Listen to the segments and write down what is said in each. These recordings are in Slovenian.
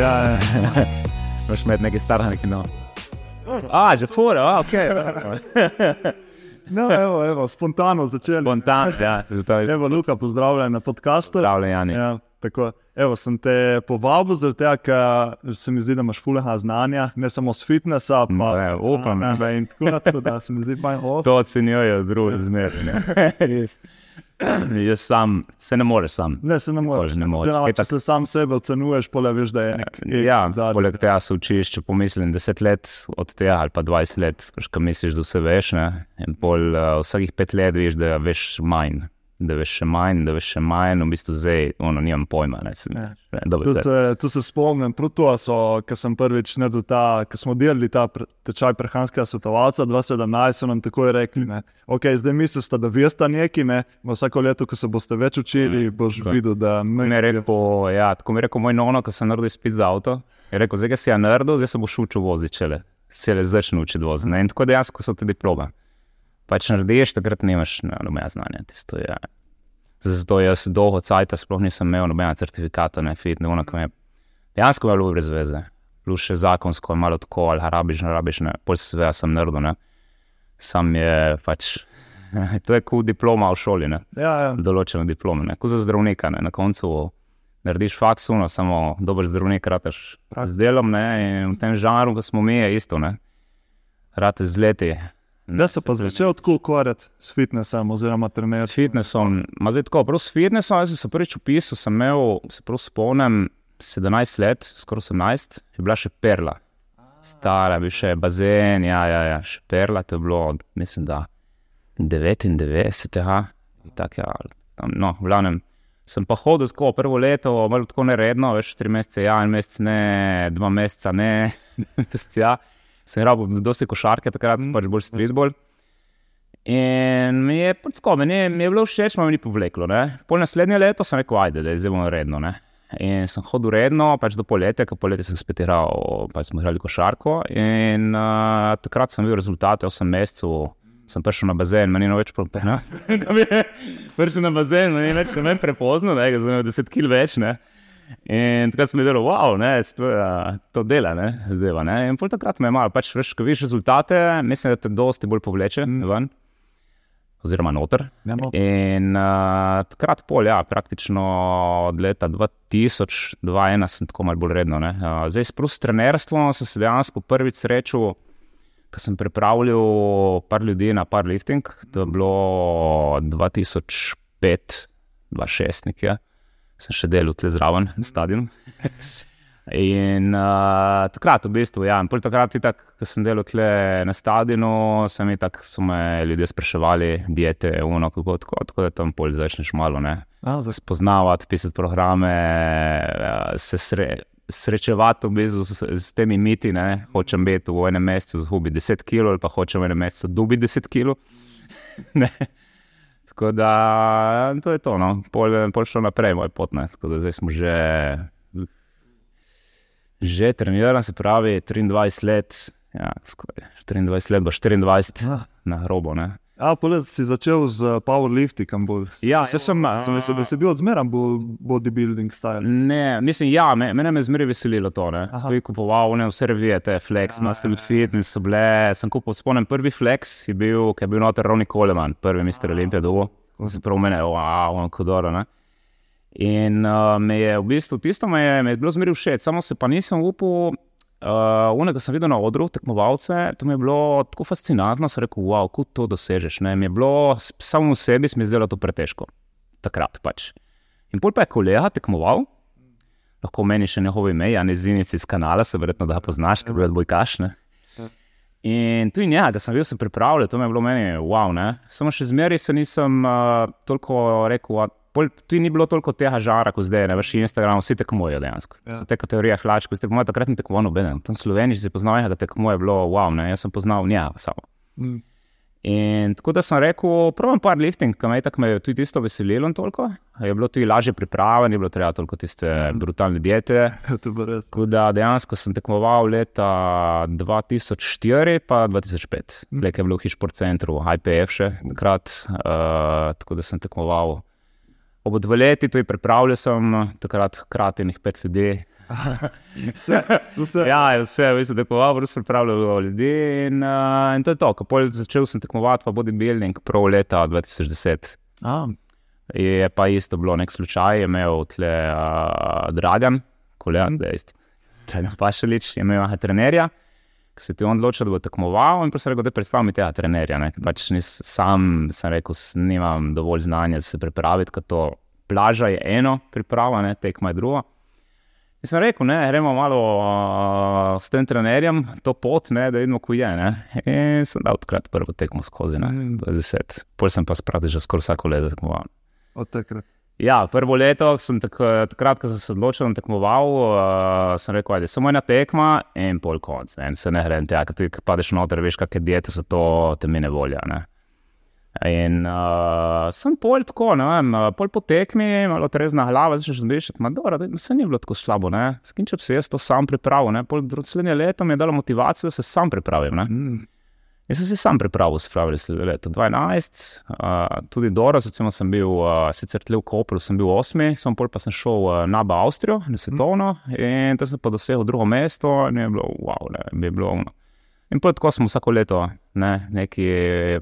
Ja, ja. Moš imeti nekaj neki no. A, že fura, a, ok. No, evo, evo, spontano začeli. Spontan, ja, zato je Evo, Luka, pozdravljen na podkastu. zdravljen, Jani. Ja, tako. Evo, sem te povabil, zaradi tega, ker se mi zdi, da imaš fuleha znanja, ne samo z fitnesa, pa No, ja, upam, Ja, in tako naprej, da se mi zdi fajn host. To ocenjujejo drugi zmeraj. Jaz sam, se ne moreš sam. Ne, se ne moreš. ne moreš. Oziroma, Kaj če tak- se sam sebe ocenuješ, pole veš, da je nek Ja, zadnji. poleg tega se učiš, če pomislim 10 let od tega ali pa 20 let, skratka misliš, da vse veš. Ne? In pol uh, vsakih 5 let veš, da veš manj. Da veš še manj, da veš še manj, v bistvu zdaj, ono, nimam pojma. Ne, se, Ja. ne, dobro, Tu se, tu se spomnim, prav to so, ko sem prvič naredil ta, ko smo delali ta pre- tečaj prehranskega svetovalca 2017, so nam takoj rekli, ne, okay, zdaj mislite, da veste nekaj, ne, vsako leto, ko se boste več učili, boš tako. videl, da Mi je rekel, ja, tako mi je rekel moj nono, ko sem naredil spet za avto. Je rekel, zdaj si ja naredil, zdaj se boš učil voziti, če le se le začne učiti voziti. ne. In tako dejansko so tudi diplome. Pa če narediš, takrat nimaš no, nobena znanja. Tisto je. Zato jaz dolgo cajt sploh nisem imel nobena certifikata, ne fit, ne ono, ki me je dejansko je bilo brez veze. Plus še zakonsko, malo tako, ali rabiš, ne rabiš, ne. Pol se sve sem naredil, ne. Sam je pač, to je kot diploma v šoli, ne Ja, ja. določene diplome, ne. kot za zdravnika. Ne. Na koncu narediš faks, uno, samo dober zdravnik, rataš z delom. Ne. In v tem žanru, ki smo mi, je isto. Ne. Rate z leti. Da se pa začel tako ukvarjati s fitnessom oziroma S trenirati. fitnessom, ma zdaj tako, prav s fitnessom, jaz sem se prvič upisal, sem imel, se prav spomnim, 17 let, skoraj 18, je bila še perla. Stara, bil še bazen, ja, ja, ja, še perla, to je bilo, mislim, da 99, aha, tako ja, no, v glavnem. Sem pa hodil tako prvo leto, malo tako neredno, veš, tri mesece ja, en mesec ne, dva meseca ne, mesec ja. Sem rabil dosti košarke, takrat Mm. pač bolj streetball. In mi je, pač tako, meni, je- mi je bilo všeč, pa mi ni povleklo. Ne. Pol naslednje leto sem rekel, ajde, da je zdaj bomo redno. Ne. In sem hodil redno, pač do poletja, ker poletje sem spet igral, pač smo igrali košarko. In uh, takrat sem videl rezultate, 8 mesecev. Sem prišel na bazen, meni je več problema. prišel na bazen, meni je več ne prepozno, ne, ker sem imel 10 kg več. Ne. In takrat sem videl, wow, ne, to, to dela, ne, zdaj. Ne. In pol takrat me je malo, pač veš, ko vidiš rezultate, mislim, da te dosti bolj povleče Mm. ven, oziroma noter. Ja. In uh, takrat pol, ja, praktično od leta 2000-2001 sem tako malo bolj redno. ne. Uh, zdaj, s trenerstvom sem se dejansko prvič srečal, ko sem pripravljal par ljudi na par lifting. To je bilo 2005-2006 nekje. Sem še delal tukaj zraven, na stadionu. In uh, takrat, v bistvu, ja, takrat, itak, ko sem delal tle na stadionu, sem itak, so me ljudje spraševali, diete, uno, kako tako, tako da tam pol začneš malo ne, A, spoznavati, pisati programe, eh, se sre, srečevati v bistvu s, s temi miti. Ne. Hočem biti v enem mesecu zgubiti 10 kg, ali pa hočem v enem mesecu dobiti 10 kg. Tako da to je to, no. pol, pol šlo naprej, moj pot. Ne. Tako da zdaj smo že, že trenirali, se pravi 23 let. Ja, skoraj 23 let, bo 24 A, na robo. Ne. A pole si začel z powerliftingom bolj. Ja, se sem, sem mislil, da si bil odzmeran bolj bodybuilding style. Ne, mislim, ja, me, mene me zmeraj veselilo to. Ne. To je kupoval, ne vse revije, te Flex, Ja, Muscle ja, ja. Fitness so bile. Sem kupil, spomnim, prvi Flex je bil, ki je bil noter Ronnie Coleman, prvi Mister Olimpija dolgo. Se pravi, mene, wow, kodoro. Ne. In uh, me je v bistvu tisto, me je, me je bilo zmeraj všeč, samo se pa nisem upal. Uh, Unega sem videl na odru, tekmovalce, to mi je bilo tako fascinantno, sem rekel, wow, kako to dosežeš. Ne? Mi je bilo samo v sebi, se mi je zdelo to pretežko, takrat pač. In pol pa je kolega tekmoval, lahko meni še njegovo ime, a ne zinici iz kanala, se verjetno da poznaš, ker je bil kašne. Ja. In tu in ja, da sem bil se pripravljen, to mi je bilo meni wow. Ne? Samo še zmeraj se nisem uh, toliko rekel. Pol, tu ni bilo toliko tega žara, kot zdaj, ne veš, Instagram, vsi tekmujejo dejansko. Ja. Ja. So te kategorije hlač, ko ste tekmovali, takrat ni tekmoval noben. Tam Sloveniji si poznal, da tekmuje, bilo wow, ne, jaz sem poznal njega samo. Mm. In tako da sem rekel, pravim par lifting, ki me je tako tudi isto veselilo in toliko. Je bilo tudi lažje pripravljeno, ni bilo treba toliko tiste brutalne diete. res. Tako da dejansko sem tekmoval leta 2004 pa 2005, Mm. mm. ki je bil v Hišport centru, IPF še takrat. Uh, tako da sem tekmoval ob dve leti, tudi pripravljal sem takrat hkrati nekaj pet ljudi. Vse, vse. Ja, je vse, veste, tekmoval, res pripravljal ljudi in, uh, in to je to. Ko pol začel sem tekmovati, pa bodybuilding, prav leta 2010. A, Je pa isto bilo nek slučaj, je imel tle uh, Dragan, kolega, da je isti. Dragan Pašalič je imel trenerja, se je on odločil, da bo tekmoval in sem rekel, da predstavljam tega trenerja. Ne. Pač nis, sam sem rekel, nimam dovolj znanja, da se pripraviti, ker to plaža je eno, priprava, ne, tekma je druga. In sem rekel, ne, gremo malo uh, s tem trenerjem, to pot, ne, da vidimo, ko je. Ne. In sem dal takrat prvo tekmo skozi, ne, Mm. 20. Pol sem pa sprati že skoraj vsako leto tekmoval. od takrat. Ja, prvo leto sem tak, takrat, ko sem se odločil, da tekmoval, uh, sem rekel, da je samo ena tekma in pol konc. Ne, in se ne grem tega, ker ti padeš noter, veš, kakšne diete so to, te mi ne volja. Ne. In uh, sem pol tako, ne vem, pol po tekmi, malo trezna glava, zdaj še zmešati, ma dobro, da se ni bilo tako slabo, ne. Skinče bi se jaz to sam pripravil, ne, pol naslednje leto mi je dalo motivacijo, da se sam pripravim, ne. Mm. Jaz sem se sam pripravil, se pravi, leto 2012, uh, tudi Doros, recimo sem bil uh, sicer tle v Kopru, sem bil osmi, sem pol pa sem šel uh, na Ba Avstrijo, na svetovno in tam sem pa dosegel drugo mesto in je bilo, wow, ne, je bilo ono. In pol tako smo vsako leto, ne, neki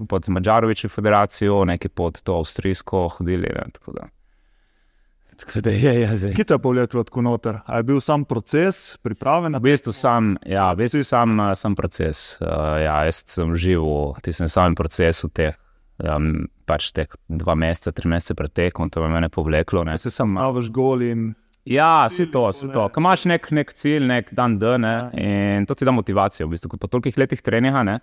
pod Mačarovičjo federacijo, neki pod to avstrijsko hodili. Ne, tako da. Tako da je, zdaj. Kje te je povleklo tako noter? A je bil sam proces, priprave na V bistvu sam, ja, v bistvu sam, eh, sam proces. Uh, ja, jaz sem živel v tistem samem procesu, teh, um, pač teh dva meseca, tri mesece pred tekom, to me je mene povleklo. Ne. se sam navaš gol in Ja, si to, si to. Ko imaš nek, nek cilj, nek dan D, ne, Ja. in to ti da motivacijo. V bistvu, po tolikih letih treninga, ne,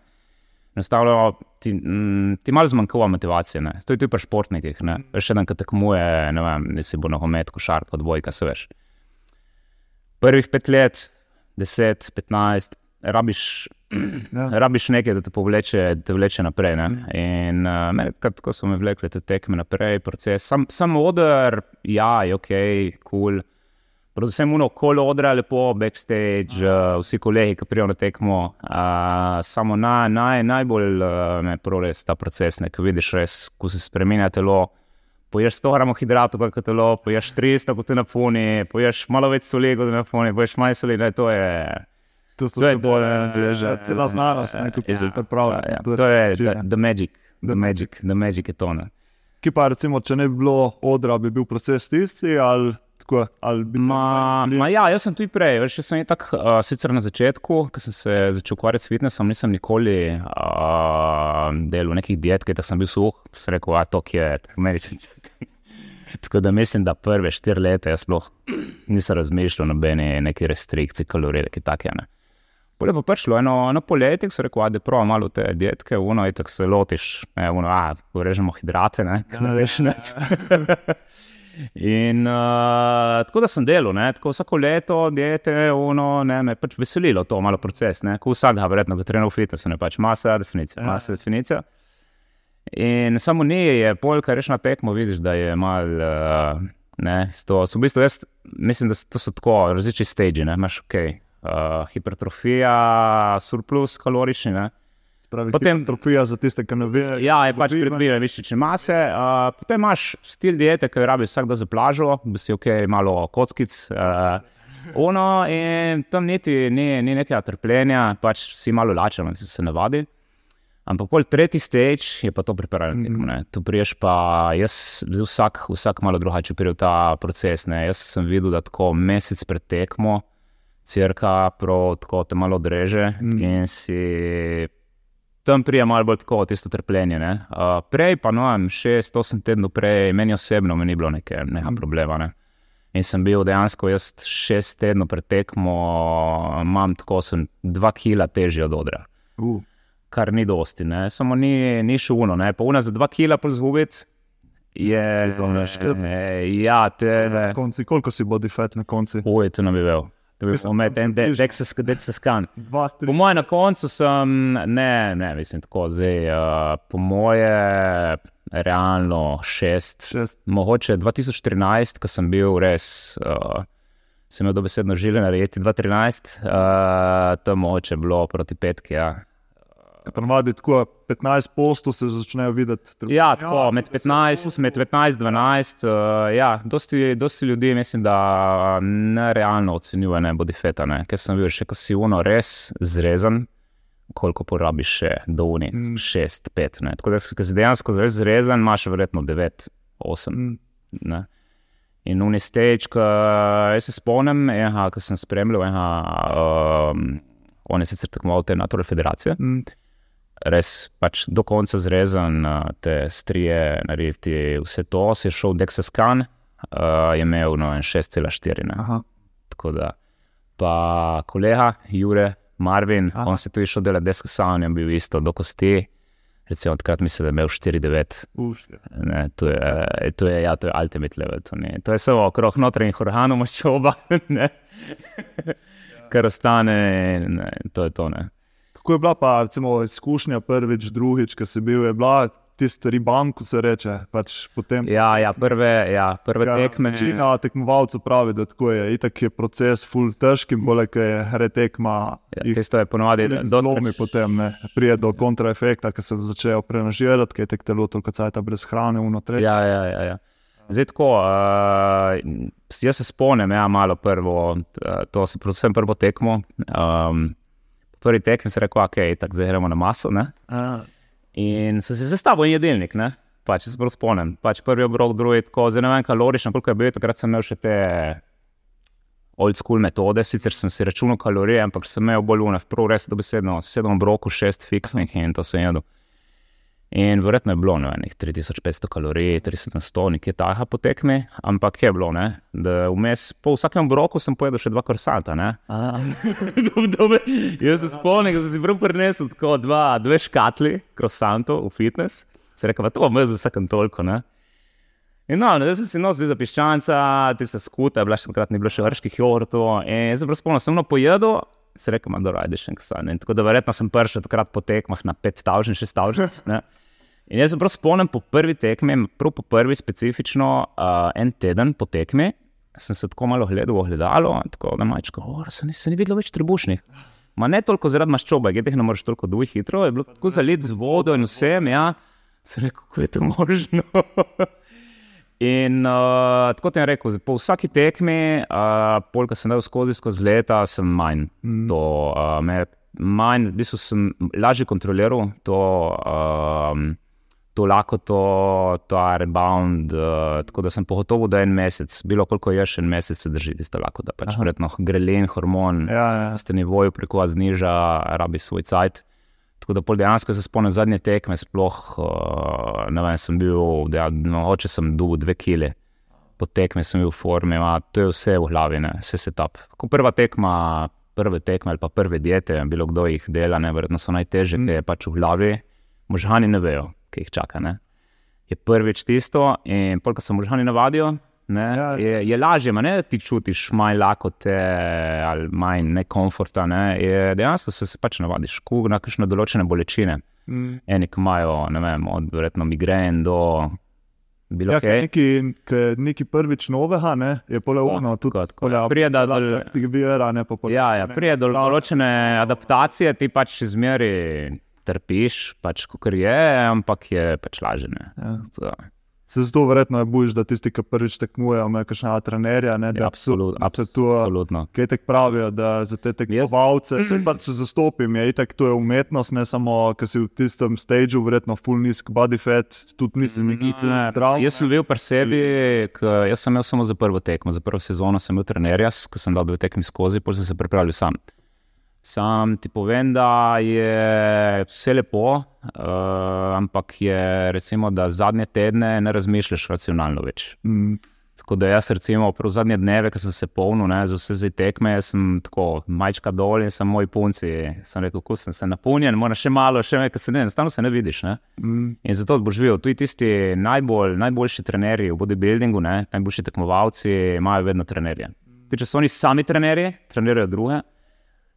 enostavno ti, mm, ti malo zmanjkava motivacije. Ne. To je tudi pri športnikih. Ne. Še en, ki tekmuje, ne vem, ne si bo nogomet, košarka, odbojka, se veš. Prvih pet let, deset, petnajst, rabiš ja. rabiš nekaj, da te povleče, da te vleče naprej. Ne? In uh, meni, takrat, ko so me vlekli te tekme naprej, proces, sam, sam oder, ja, je ok, kul. Cool. Predvsem uno okolo odra, lepo, backstage, uh, vsi kolegi, ki prijo na tekmo. Uh, samo naj, naj, najbolj uh, me proles ta proces, ne, ko vidiš res, ko se spremenja telo. Poješ 100 gramov hidratov, kot je telo, poješ 300, kot je na funi, poješ malo več soli, kot je na funi, poješ manj soli, to je. To so To bolj, bolj, že cela znanost, ne, kako eh, se pripravlja. Ja, ja. To je the, the magic, the The magic, the magic je to. Ne. Ki pa recimo, če ne bi bilo odra, bi bil proces tisti ali tako, bi Ma, ma ja, jaz sem tudi prej, veš, jaz sem tak, uh, sicer na začetku, ko sem se začel ukvarjati s fitnessom, nisem nikoli uh, delal nekih diet, ker sem bil suh, sem rekel, a to je, meni če Tako da mislim, da prve štiri leta jaz sploh nisem razmišljal o nobeni neki restrikciji kalorij, ki take. Ne. Pole pa prišlo eno, eno poletje, ko sem rekel, da prav malo te dietke, uno in tako se lotiš, ne, uno, a, režemo hidrate, ne, ne veš, ne. In uh, tako da sem delal, ne, tako vsako leto, diete, uno, ne, me je pač veselilo to, malo proces, ne, ko vsakega, verjetno, ki trenira v fitnessu, ne pač masa, definicija, Ja. masa, definicija. In samo ni, je polka, reš na tekmo, vidiš, da je mal, uh, ne, to so v bistvu, jaz mislim, da so tako različni stage, ne, imaš ok, uh, hipertrofija, surplus kalorični, ne. Pravi, Potem- hipertrofija za tiste, ki ne vejo. Ja, je pač pridobila mišične mase, uh, potem imaš stil diete, ki jo rabiš vsak dan za plažo, da si ok, malo kockic. Uh, ono, in tam niti ni, ni nekega trpljenja, pač si malo lačen, si se navadi. Ampak pol tretji stage je pa to pripravljeno tekmo. ne. Tu priješ pa, jaz, vsak, vsak malo drugače pride v ta proces. Ne. Jaz sem videl, da tako mesec pred tekmo, crka, prav tako te malo dreže Mm. in si tam prije malo bolj tako tisto trpljenje. ne. Uh, prej pa, no vem, šest, osem tednov prej, meni osebno mi ni bilo neke, neka Mm. problema. Ne. In sem bil dejansko, jaz šest tednov pred tekmo, imam tako, sem dva kila težji od odra Uh, kar ni dosti, ne? samo ni, ni še uno. Ne? Pa una za dva kila pozgubiti je. Izdomneš. eh, Ja, te. na konci, koliko si body fat na konci? Oj, to ne bi vel. To bi bil med en dek se skadeti se skan. Dva. Po mojem, na koncu sem, ne, ne, mislim tako, zdaj, uh, po moje, realno šest, Šest. mogoče 2013, ko sem bil res, uh, sem imel dobesedno žile narediti 2013, uh, tam mogoče bilo proti petki, ja. Ponovadi tako 15 postov se začnejo videti. Ja, tako med 15, med 15, 12. Uh, ja, dosti, dosti ljudi mislim, da nerealno ocenjuje ne bodi feta, ne? ker sem bil še ko si uno res zrezan. Koliko porabiš še do uni? Mm. 6, 5. Ne? Tako da, če si dejansko zelo zrezan, imaš verjetno 9, 8. Mm. Ne? In uni stage, ki jaz se spomnim, ki sem spremljal, eha, um, on je sicer tekmoval te NATO federacije, Mm. Res pač do konca zrezan, uh, te strije, narediti vse to, si je šel Dexas Khan, uh, je imel no, en 6,4. ne. Aha. Tako da, pa kolega Jure Marvin, Aha. on se tudi šel delati Dexas Khan, je bil isto do kosti. Recimo, takrat mislim, da je imel 4,9. Uš, ja. To, je, to, je, ja, to je ultimate level. To, ni, to je samo okrog notranjih organov maščoba, ne. kar ostane, ne, to je to. Ne. Kako je bila pa recimo, izkušnja prvič, drugič, ki si bil, je bila tisti riban, ko se reče. Pač potem, Ja, ja, prve, ja, prve Ja, tekme. Večina tekmovalcev pravi, da tako je. Itak je proces ful težki, bolj kot je retekma. Ja, tisto je ponovadi dosti- Zlomi potem ne, prije do kontraefekta, ki se začnejo prenažirati, ker je tek telo toliko cajta brez hrane vnotri. Ja, ja, ja, ja. Zdaj tako, uh, jaz se spomnim, ja, malo prvo, uh, to se predvsem prvo tekmo. Um, prvi tekmi sem rekel, ok, tako zdaj gremo na maso. Ne? In sem se sestavil en jedilnik, ne? pač se prav spomnim. Pač prvi obrok, drugi tako, zdaj ne vem kalorično, koliko je bil, takrat sem imel še te old school metode, sicer sem si računal kalorije, ampak sem imel bolj unaj, prav res dobesedno, sedem obrokov, šest fiksnih in to sem jedel. In verjetno je bilo ne, vem, nekih 3500 kalorij, 300, nekje taha po tekmi, ampak je bilo, ne, da vmes po vsakem obroku sem pojedel še dva. Dob- dobe- Jaz se spomnim, da sem si prav prinesel tako dva, dve škatli krosantov v fitness. Se rekel, to bom jaz za vsakem toliko. Ne? In no, zdaj sem si nosil za piščanca, tiste skute, bila še takrat ni bilo še vrških jogurtov. In jaz se prav spomnim, sem no pojedel, se rekel, da rajde še enkrat. Tako da verjetno sem prišel takrat po tekmah na 5000, 6000. In jaz se prav spomnim po prvi tekmi, prav po prvi specifično, uh, en teden po tekmi, sem se tako malo gledal v gledalo, tako da majčko, oh, se, ni, se ni videlo več trebušnih. Ma ne toliko zaradi maščobe, ki jih ne moreš toliko duh hitro, je bilo tako zalit z vodo in vsem, ja. Se rekel, kako je to možno. In uh, tako ti je rekel, po vsaki tekmi, uh, polka sem dal skozi, skozi leta, sem manj. Mm. To, uh, me, manj, v bistvu sem lažje kontroliral to, um, to lakoto, ta rebound. Uh, tako da sem pogotovo, da je en mesec, bilo koliko je še en mesec, se drži tisto lakoto. Pač Aha. verjetno grelin, hormon, Ja, ja. ste nivoju preko zniža, rabi svoj cajt. Tako da pol dejansko se spomnim zadnje tekme, sploh uh, ne vem, sem bil, da no, oče sem dul dve kile. Po tekmi sem bil v formi, a to je vse v glavi, ne, vse se tap. Ko prva tekma, prve tekme ali pa prve diete, bilo kdo jih dela, ne, verjetno so najtežje, Mm. ker je pač v glavi, možgani ne vejo, kaj jih čaka. Ne. Je prvič tisto in pol, ko se možgani navadijo, ne, Ja. ja. je, je lažje, ne da ti čutiš manj lakote ali manj nekomforta, ne, je, dejansko se, se pač navadiš, na kakšne določene bolečine. Mm. Eni, imajo, ne vem, od verjetno migren do bilo Ja, nekaj, kaj nekaj prvič novega, ne, je poleovno. tako, tako. Prije da dol- aktivira, ne pa Ja, ja, prije do določene adaptacije ti pač izmeri trpiš, pač kot je, ampak je pač lažje. Ja. To, Se zato verjetno je bojiš, da tisti, ki prvič tekmujejo, imajo kakšna trenerja, ne, Ja, absolut- da se tu Absolutno. Kaj tako pravijo, da za te tekmovalce, se pač se zastopim, je itak to je umetnost, ne samo, ker si v tistem stageu, verjetno full nizk body fat, tudi nisem neki full Ne, zdrav. Jaz sem bil pri sebi, k, jaz sem imel samo za prvo tekmo, za prvo sezono sem bil trener, jaz, ko sem dal dve tekmi skozi, potem sem se pripravil sam. Sam ti povem, da je vse lepo, uh, ampak je recimo, da zadnje tedne ne razmišljaš racionalno več. Mm, Tako da jaz, recimo, prav zadnje dneve, ko sem se polnil ne, za vse zdaj tekme, sem tako majčka dol in sem moj punci. Sem rekel, ko sem se napolnjen, moraš še malo, še nekaj se ne, enostavno se ne vidiš. Ne. mm, In zato boš videl, tudi tisti najbolj, najboljši trenerji v bodybuildingu, ne, najboljši tekmovalci, imajo vedno trenerje. Tudi če so oni sami trenerji, trenirajo druge,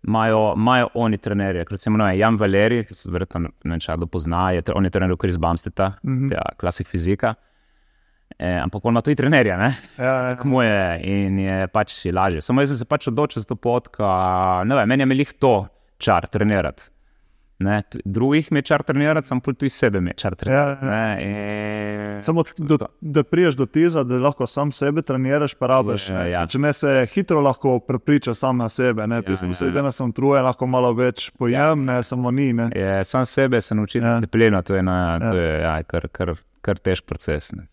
imajo, imajo oni trenerje. Kot ne, vem, Jan Valeri, ki se verjetno ne če ga pozna, je, on je trener Kris Bamsteta, Mhm. ja, klasik fizika. E, ampak on ima tudi trenerja, ne? ja, ja, Tako mu je in je pač je lažje. Samo jaz sem se pač odločil za to pot, ker ne vem, meni je melih to čar trenirati. Ne, drugih mečar trenirati, sem pa tudi sebe mečar trenirati. Ja, ja. ne, in- Samo, do, da priješ do tega, da lahko sam sebe treniraš, pa rabiš. Ja, ja. Če ne se hitro lahko prepriča sam na sebe. Ne, Ja, Pisem, ja, ja. da sem trujen, lahko malo več pojem, ne samo ni. Ne. Je, sam sebe se naučiti Ja. ja. disciplino, to je, na, Ja. to je ja, kar, kar, kar težk proces. Ne.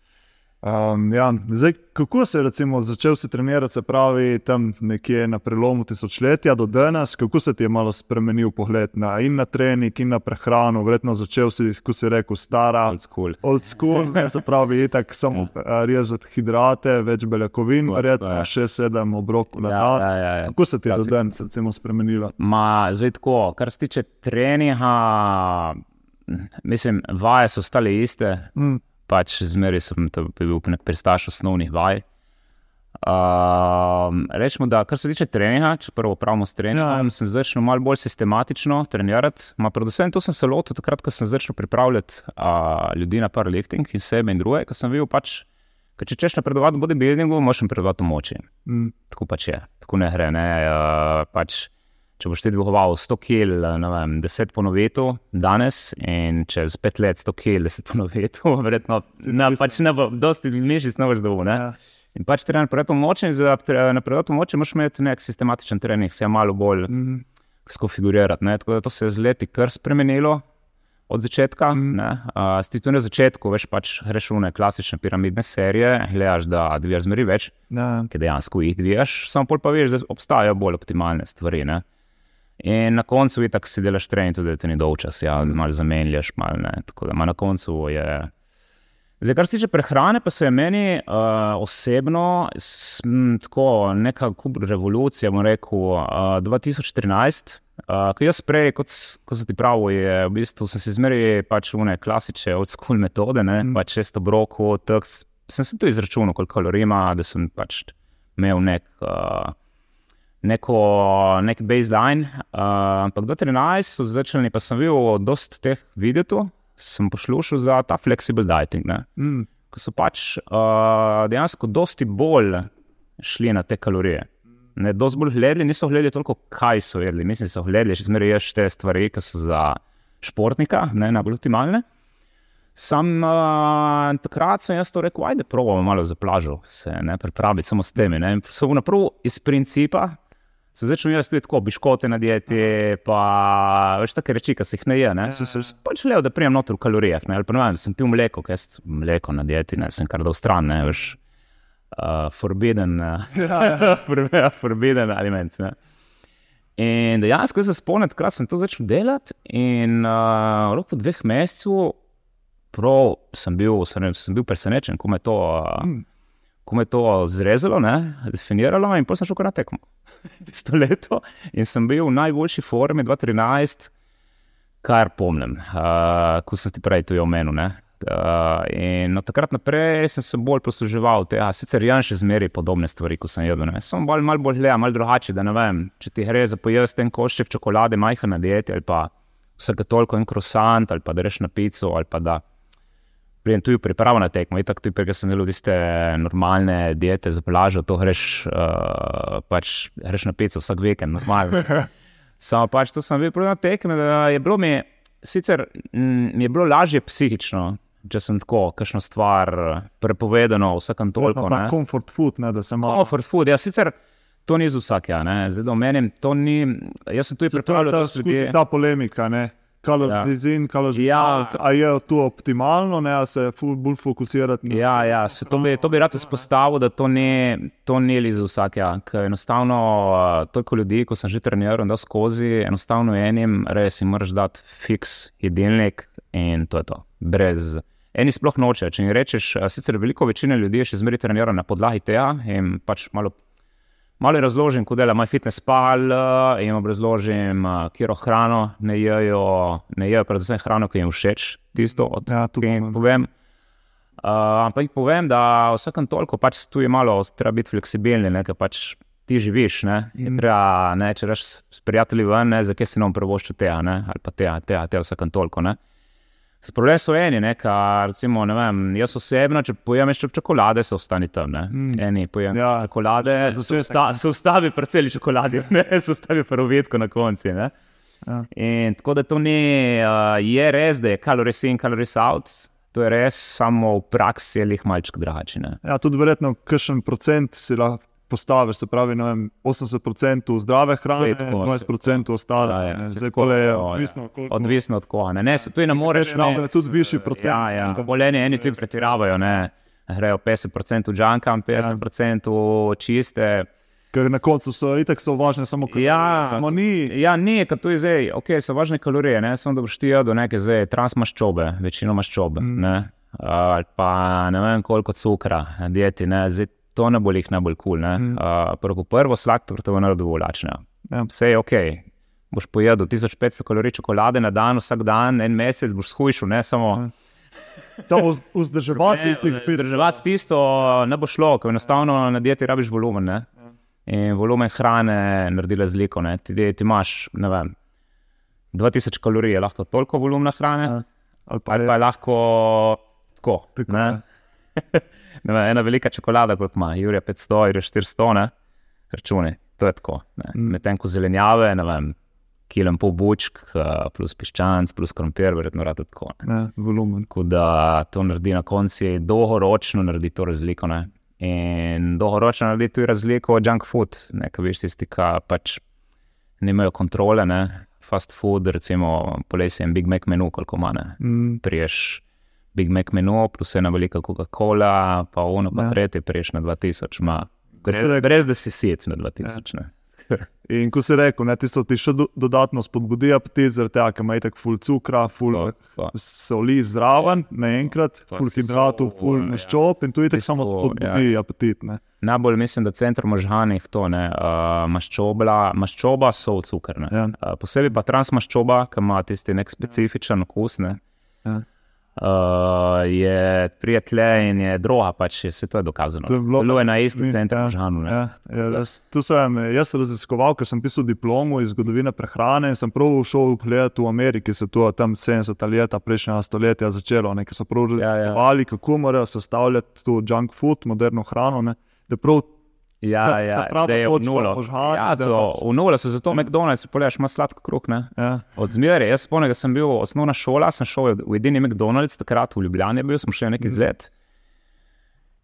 Um, ja. Zdaj, kako se je recimo, začel si trenirati, se pravi, tam nekje na prelomu tisočletja do danes, kako se ti je malo spremenil pogled na, in na trening, in na prehrano? Verjetno začel si, kot si rekel, stara. Old school. Old school, se pravi, itak samo ja. rezati hidrate, več beljakovin, Tako, verjetno ja. 6-7 obrokov na Ja, dan. ja, ja, ja. Kako se ti je do Klasik. danes recimo, spremenilo? Ma, zdaj tako, kar se tiče treninga, mislim, vaje so ostale iste, Mm. Pač zmeraj sem to bil nek pristaš osnovnih vaj. Um, rečemo, da kar se tiče treninga, če prvo pravimo s treningom, ja. sem začel malo bolj sistematično trenirati. Ma predvsem to sem se lotil takrat, ko sem začel pripravljati uh, ljudi na powerlifting in sebe in druge, ker sem videl pač, ker če češ napredovati v bodybuildingu, moraš napredovati v moči. Mm. Tako pač je, tako ne gre. Ne? Uh, pač, če boš ti dvigoval 100 kg, ne vem, 10 ponovitev danes in čez 5 let 100 kg, 10 ponovitev, verjetno ne, pač ne bo, dosti mišic ne boš. Ne? Ja. In pač v moči, in za v moči moraš imeti nek sistematičen trening, se malo bolj Mm. skofigurirati. Ne? Tako da to se je z leti kar spremenilo. Od začetka, mm. uh, si tudi na začetku, veš, pač greš v ne klasične piramidne serije, gledaš, da dvigaš zmeri več, Ja. ki dejansko jih dvigaš, samo pol pa veš, da obstajajo bolj optimalne stvari. Ne? In na koncu je tako, si delaš trening, tudi da te ni dolgčas, ja, malo zamenjaš, malo ne. Tako da na koncu je. Zdaj, kar se tiče prehrane, pa se je meni uh, osebno tako neka revolucija, bom rekel, uh, 2013. Uh, ko jaz prej, kot, kot sem ti pravil, je v bistvu sem se zmeraj pač v ne klasične old school metode, ne, Mm. pač često broko, tak, sem se tu izračunal, koliko kalorij ima, da sem pač imel nek. Uh, Neko, nek baseline, uh, ampak do 13 so začeli, pa sem videl dosta teh videov, sem poslušal za ta flexible dieting, ne, Mm. ko so pač uh, dejansko dosti bolj šli na te kalorije. Ne, dosti bolj gledali, niso gledali toliko, kaj so jedli. Mislim, da so gledali, še zmeraj ješ te stvari, ki so za športnika, ne najbolj optimalne. Sam uh, takrat sem jaz to rekel, ajde, probamo malo za plažo se ne, pripraviti samo s temi. Ne. Samo naprav iz principa. Se začel jaz tudi tako, biškote na dieti, pa več take reči, ki se jih ne je. Ne. Sem se pač želel, da prijem noter v kalorijah. Ne. Ali pa ne vem, sem pil mleko, ker jaz mleko na dieti, ne, sem kar dal stran, ne, veš, uh, forbidden, uh, ja, forbidden aliment. Ne. In dejansko jaz se spomnim, takrat sem to začel delati in uh, v roku dveh mesecev, prav sem bil, sem, sem bil presenečen, ko me to. Uh, Mm. ko me je to zrezalo, ne, definiralo, in potem sem šel kar na tekmo. Tisto leto in sem bil v najboljši formi 2013, kar pomnim, uh, ko sem ti prej to omenil. Uh, in od takrat naprej sem se bolj posluževal tega, sicer jem še zmeraj podobne stvari, kot sem jedel. Samo bolj, malo bolj gledam, malo drugače, da ne vem, če ti gre za pojesti en košček čokolade, majhen na dieti ali pa vsake toliko en krosant ali pa da reš na pico ali pa da pridem tudi pripravo na tekmo. Itak tudi, ker sem delal tiste normalne diete za plažo, to greš, uh, pač greš na pico vsak vikend, normalno. Samo pač to sem videl na tekmi, da je bilo mi, sicer mm, mi je bilo lažje psihično, če sem tako, kakšno stvar prepovedano, vsakem toliko. Ne. comfort food, ne, da se malo. Comfort food, ja, sicer to ni za vsakega, ne, zdaj da omenim, to ni, jaz sem tudi Se ta, da skozi ljudje. ta polemika, ne. Calories ja. in calories Ja. out. A je to optimalno, ne, a se bolj fokusirati na Ja, ja se to, bi, to bi rad izpostavil, da to ni, to ni li za vsakega. Ker enostavno uh, toliko ljudi, ko sem že treniral in da skozi, enostavno enim res jim moraš dati fiks jedilnik in to je to. Brez. Eni sploh noče. Če jim rečeš, a sicer veliko večina ljudi še zmeraj trenira na podlagi tega in pač malo. Malo razložim, kako dela MyFitnessPal, uh, in jim razložim, uh, kje hrano ne jejo, ne jejo predvsem hrano, ki jim všeč, tisto, od Ja, ki imam. jim povem. Uh, ampak jim povem, da vsakem toliko pač tu je malo, treba biti fleksibilni, ne, ker pač ti živiš. Ne, je Mm. treba, ne, če rečeš s prijatelji ven, ne, zakaj si nam prvoščil tega, ne, ali pa tega, tega, tega vsakem toliko. Ne. Problem so eni, ne, kar, recimo, ne vem, jaz osebno, če pojem še čokolade, se ostani tam. Ne. Mm. Eni pojem Ja, čokolade, se usta- se ustavi pri celi čokoladi, ne se ustavi pri uvedku na konci. Ne. Ja. In tako da to ni, uh, je res, da je calories in calories out. To je res, samo v praksi je jih malček drugače. ne. Ja, tudi verjetno, kakšen procent si lahko postaviš, se pravi, ne vem, 80% zdrave hrane, Saj tako, 20% ostale. Ja, ja, ne. saj Zdaj, tako, kole je ja. odvisno, koliko Odvisno od koga. Ne, ne se tu ne moreš. Nekateri rabijo tudi višji procent, Ja, ja. ne, da- Boleni eni tudi pretiravajo. Ne. Grejo 50% v džankam, 50% v čiste. Ker na koncu so itak so važne samo kalorije. Ja, samo ni. Ja, ni, kot tu je zdaj, ok, so važne kalorije, ne, samo da boš ti jedel neke zdaj transmaščobe, večino maščobe. Mm. Ne, ali pa ne vem koliko cukra na dieti, ne, zdaj to ne bo jih najbolj kul. Cool, mm. uh, prvo, sladkor te bo naredil vlačne. Ja. Vse je ok. Boš pojedel 1500 kalorij čokolade na dan, vsak dan, en mesec boš shujšal, ne samo. Samo vz- vzdrževati tistih pet. Zdrževati tisto ne bo šlo, ker enostavno na dieti rabiš volumen. Ne? In volumen hrane naredi razliko. Ti, ti imaš, ne vem, 2000 kalorij, je lahko toliko volumna hrane, Ja. Ali pa ali pa je, je lahko tako. Tako, ne. ja. Ne vem, ena velika čokolada, kot ima, Jurija 500, Jurija 400, ne? računi, to je tako. Mm. Medtem ko zelenjave, ne vem, kilo in pol bučk, eh, plus piščanc, plus krompir, verjetno rado tako. ne. ne, volumen. Tako da to naredi na koncu, dolgoročno naredi to razliko. Ne? In dolgoročno naredi tudi razliko od junk food, nekaj veš, tisti, ki pač nimajo kontrole, ne? fast food, recimo polesi en Big Mac menu, koliko ima. Mm. Priješ Big Mac menu, plus ena velika Coca-Cola, pa ono, pa Ja. tretje, priješ na 2000, ma. Brez, rekel- brez da si sit na 2000. Ja. In ko si rekel, ne, tisto ti še do, dodatno spodbudi apetit, zaradi tega, ker ima tako ful cukra, ful Pa- pa- soli zraven, naenkrat, pa ful hidratov, ful sol, ja. maščob in tu je tako samo spodbudi apetit. Ne. Najbolj mislim, da center možganih to ne, uh, maščoba, maščoba so cukrne. Ja. Uh, posebej pa transmaščoba, ki ima tisti nek specifičen okus. Ne, Ja. Uh, je prijatelj in je droga, pač je, se to je dokazano. To je bilo- je na istem Ja. centru možganov. ne. Ja, ja. Tu sem eh, jaz raziskoval, ker sem pisal diplomo iz zgodovine prehrane in sem prav šel gledati v Ameriki, se to tam 70 let prejšnjega stoletja začelo, ne, ker so prav Ja, ja. raziskovali, kako morajo sestavljati to junk food, moderno hrano. Ne, da prav Ja, Ta- ja, ta da je v nulo. možgani, Ja, so, pač- v nulo so zato McDonald's, pogledaš, ima sladko kruh. Ja, Od zmeraj, jaz spomnim, sem bil osnovna šola, sem šel v edini McDonald's, takrat v Ljubljani, bil sem še neki izlet.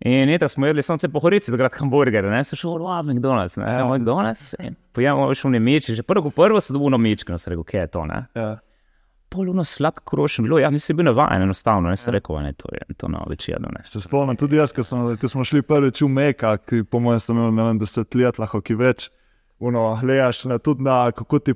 In eto smo jedli samo te pohorice, takrat hamburgerje, ne, sem šel v McDonald's, ne, ja. McDonald's, pojemo še v nemiči, že prvo, prvo so dobili mičke, no, sem rekel, kje je to, ne. ja. Poluno sladko krošen, bilo, ja, nisem bil navajen, enostavno, ne, sem rekel, ne, to je to na več jedno, ne. Se spomnim tudi jaz, ko smo, ko smo šli prvič v Meka, ki po mojem sem imel ne vem, deset let, lahko ki več. Uno, gledaš na, tudi na kako ti,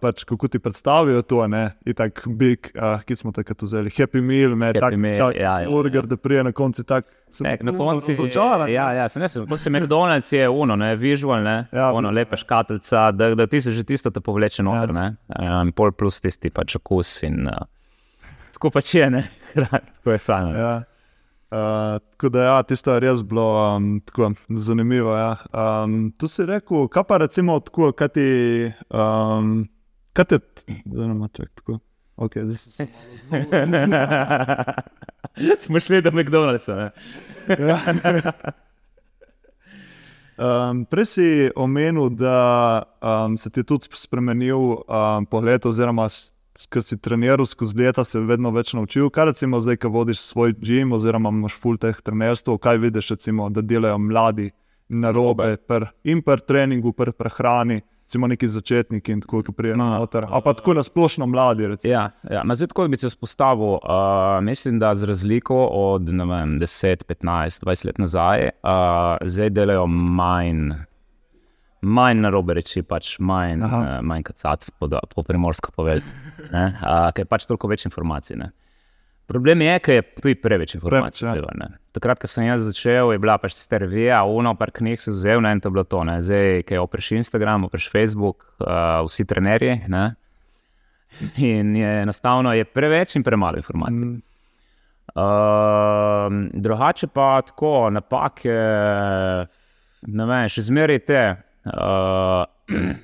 pač, kako ti predstavijo to, ne, in tako big, uh, ki smo takrat vzeli, happy meal, me, Happy tak, meal, tak ja, ja, burger, da prije na koncu tak. sem Ne, na koncu je razočaran, ja, ja, sem jaz, kot se McDonald's je uno, ne, visual, ne, Ja, ono lepa škatlica, da, da ti se že tisto te povleče noter, Ja. ne, um, pol plus tisti pač okus in uh, tako pač je, ne, tako je fajn. Ja. Uh, tako da, ja, tisto je res bilo um, tako, zanimivo. Ja. Um, tu si rekel, kaj pa recimo tako, kaj ti. Um, kaj ti je, zelo čak, tako. Okay, zdaj se- Smo šli do McDonald'sa. Ne? Ja. Um, prej si omenil, da um, se ti je tudi spremenil um, pogled, oziroma ker si treniral skozi leta, se vedno več naučil. Kaj recimo zdaj, ko vodiš svoj gim, oziroma imaš full teh trenerstv, kaj vidiš, recimo, da delajo mladi na robe in per treningu, per prehrani, recimo neki začetniki in tako, prijejo Ma, noter. Ali pa tako nasplošno mladi, recimo. Ja, ja. ma zdaj tako bi se vzpostavil. Uh, mislim, da z razliko od vem, 10, 15, 20 let nazaj, uh, zdaj delajo manj. Manj na robe reči, pač manj, Aha. uh, manj kacat, po, po primorsko povedati, uh, ker je pač toliko več informacij. Ne. Problem je, ker je tudi preveč informacij. ja. treba, ne. Takrat, ko sem jaz začel, je bila pač tista revija, uno, par knjig si vzel, ne, in to je bilo to. Ne. Zdaj, ki opreš Instagram, opreš Facebook, uh, vsi trenerji. Ne. In je enostavno je preveč in premalo informacij. Mm, Uh, drugače pa tako, napake, ne vem, še zmeraj te. Uh,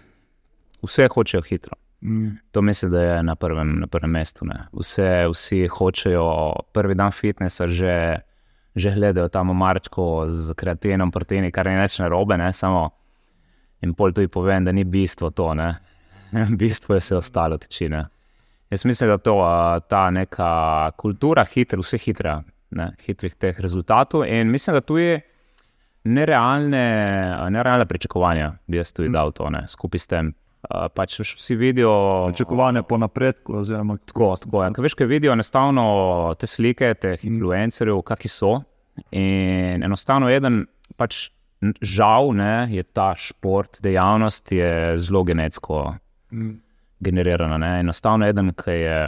vse hočejo hitro. mm, To mislim, da je na prvem, na prvem mestu. Ne. Vse, vsi hočejo prvi dan fitnesa, že, že gledajo tam marčko z kreatinom, proteini, kar ni več narobe, ne samo. In pol tudi povem, da ni bistvo to. Ne. v bistvu je vse ostalo tičine. Jaz mislim, da to, a, ta neka kultura, hitra, vse hitra, ne, hitrih teh rezultatov. In mislim, da tu je nerealne, nerealne pričakovanja, bi jaz tudi dal to ne, skupaj s tem. Uh, pač vsi vidijo. Pričakovanje po napredku. Oziroma, tako, tako, ja. Veš, kaj vidijo enostavno te slike, teh influencerjev, kakšni so. In enostavno, eden, pač, žal, ne, je ta šport, dejavnost je zelo genetsko mm. generirana. Ne. Enostavno, eden, ki je,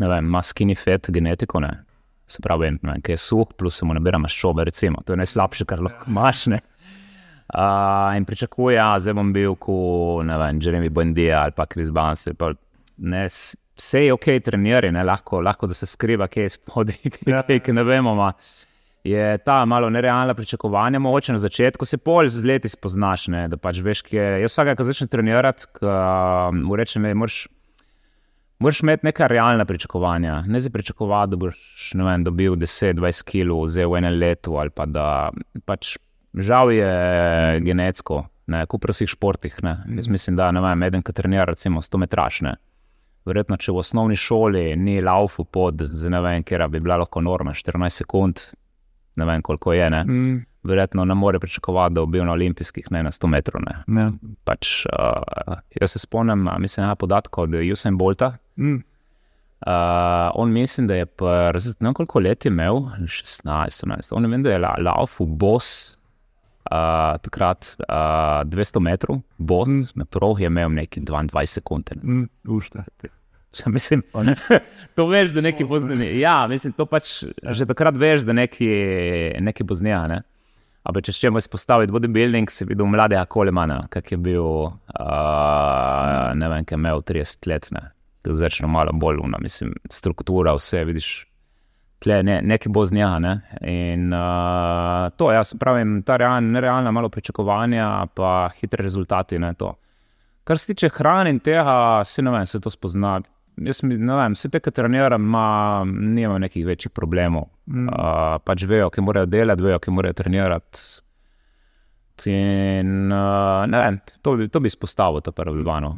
ne vem, ima skinny fat genetiko, ne. Se pravi, ne, ki je suh, plus se mu nabira maščobe, recimo. To je najslabše, kar lahko imaš. Uh, in pričakuje, da ja, bom bil kot Jeremy Bondija ali pa Chris Barnes. Vse je ok, trenirati, lahko, lahko da se skriva, kje je spodaj, ja. ki ne vemo. Ma. Je ta malo nerealna pričakovanja, mogoče na začetku se pol z leti spoznaš. Ne, da pač veš, ki je. Jaz vsak, ki začne trenirati, mu rečem, da moraš, moraš imeti neka realna pričakovanja. Ne za pričakovati, da boš vem, dobil 10-20 kg v enem letu ali pa da pač žal je genetsko, kot pri vseh športih. Ne. Jaz mislim, da vem, eden, ki trenira, recimo, 100 metrašne. Verjetno, če v osnovni šoli ni laufu pod, ne vem, kjer bi bila lahko norma 14 sekund, ne vem, koliko je. Ne. Mm. Verjetno ne more pričakovati, da bo bil na olimpijskih, ne na 100 metrov. Ne. Pač, uh, jaz se spomnim, mislim, na podatke od Usain Bolta. Mm. Uh, on mislim, da je ne vem, koliko let je imel, 16, 17, on vem, da je laufu boss uh, takrat uh, 200 metrov, bos, mm. na prog je imel nekaj 22 sekund. Mm, Ja, mislim, to veš, da nekaj bo znani. Ja, mislim, to pač ja. že takrat veš, da nekaj, nekaj bo znani. Ne? Ampak, če čemo izpostaviti bodybuilding, videl mladega Kolemana, ki je bil, uh, ne vem, ki je imel 30 let, je začel malo bolj umno, mislim, struktura, vse vidiš tle ne, nekaj bo z njega. Ne? In uh, to, jaz pravim, ta realna, nerealna, malo pričakovanja, pa hitri rezultati. Ne, Kar se tiče hrane in tega, se ne vem, se to spozna. Jaz ne vem, vse te, ki trenirajo, nimajo nekih večjih problemov. Mm. Uh, pač vejo, ki morajo delati, vejo, ki morajo trenirati. In, uh, vem, to, to bi izpostavil, to prvo.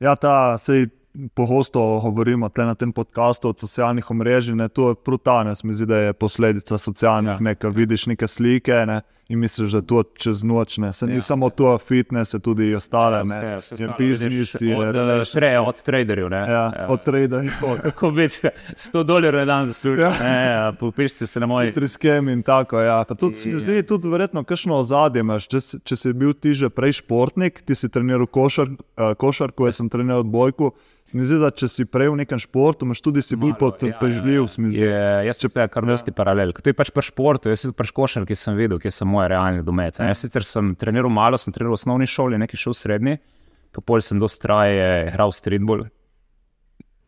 Ja, ta se pogosto govorimo na tem podkastu o socialnih omrežjih, to je brutálne, mi zdi, da je posledica socialnih, ja. nekaj vidiš neke slike. Ne? In misliš, da je to čez noč, ne Se, ja. samo to, fitness, tudi ostale, ne biznisi. Šreje od traderjev. Ja, ja, od traderjev. Kako biti 100 dolarjev na dan zaslužiš, ja. popiši se na moj. Tri skemi in tako. Ja. Tudi, se mi zdi, tudi verjetno, kakšno ozadje imaš. Če, če si bil ti že prej športnik, ti si treniral košar, uh, košarko, jaz sem treniral odbojko. Zdi, da, če si prej v nekem športu, imaš tudi si bolj potrpežljiv. Ja, ja, ja. Jaz če pa kar dosti ja. paralel. To je pač pri športu, jaz sem pač košar, ki sem videl, ki so moje realne domete. Ja. Jaz sicer sem treniral malo, sem treniral v osnovni šoli, nekaj šel v srednji, kapol sem dosti traje igral streetball.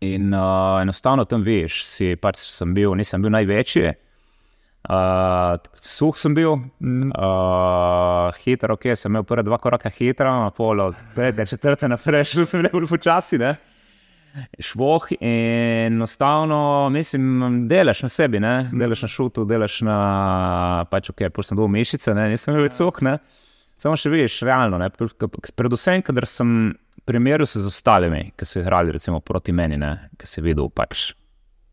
In uh, enostavno tam veš, si pač sem bil, nisem bil največji. Uh, suh sem bil, uh, hiter, ok, sem imel prve dva koraka hitro, polo, pete, četrte naprej, šel sem le počasi švoh in enostavno, mislim, delaš na sebi, ne? delaš na šutu, delaš na pač, ok, pa sem dol mišice, ne? nisem več suh. Samo še vidiš, realno. Ne? Predvsem, ker sem primerjal se z ostalimi, ki so igrali recimo, proti meni, ki si videl pač.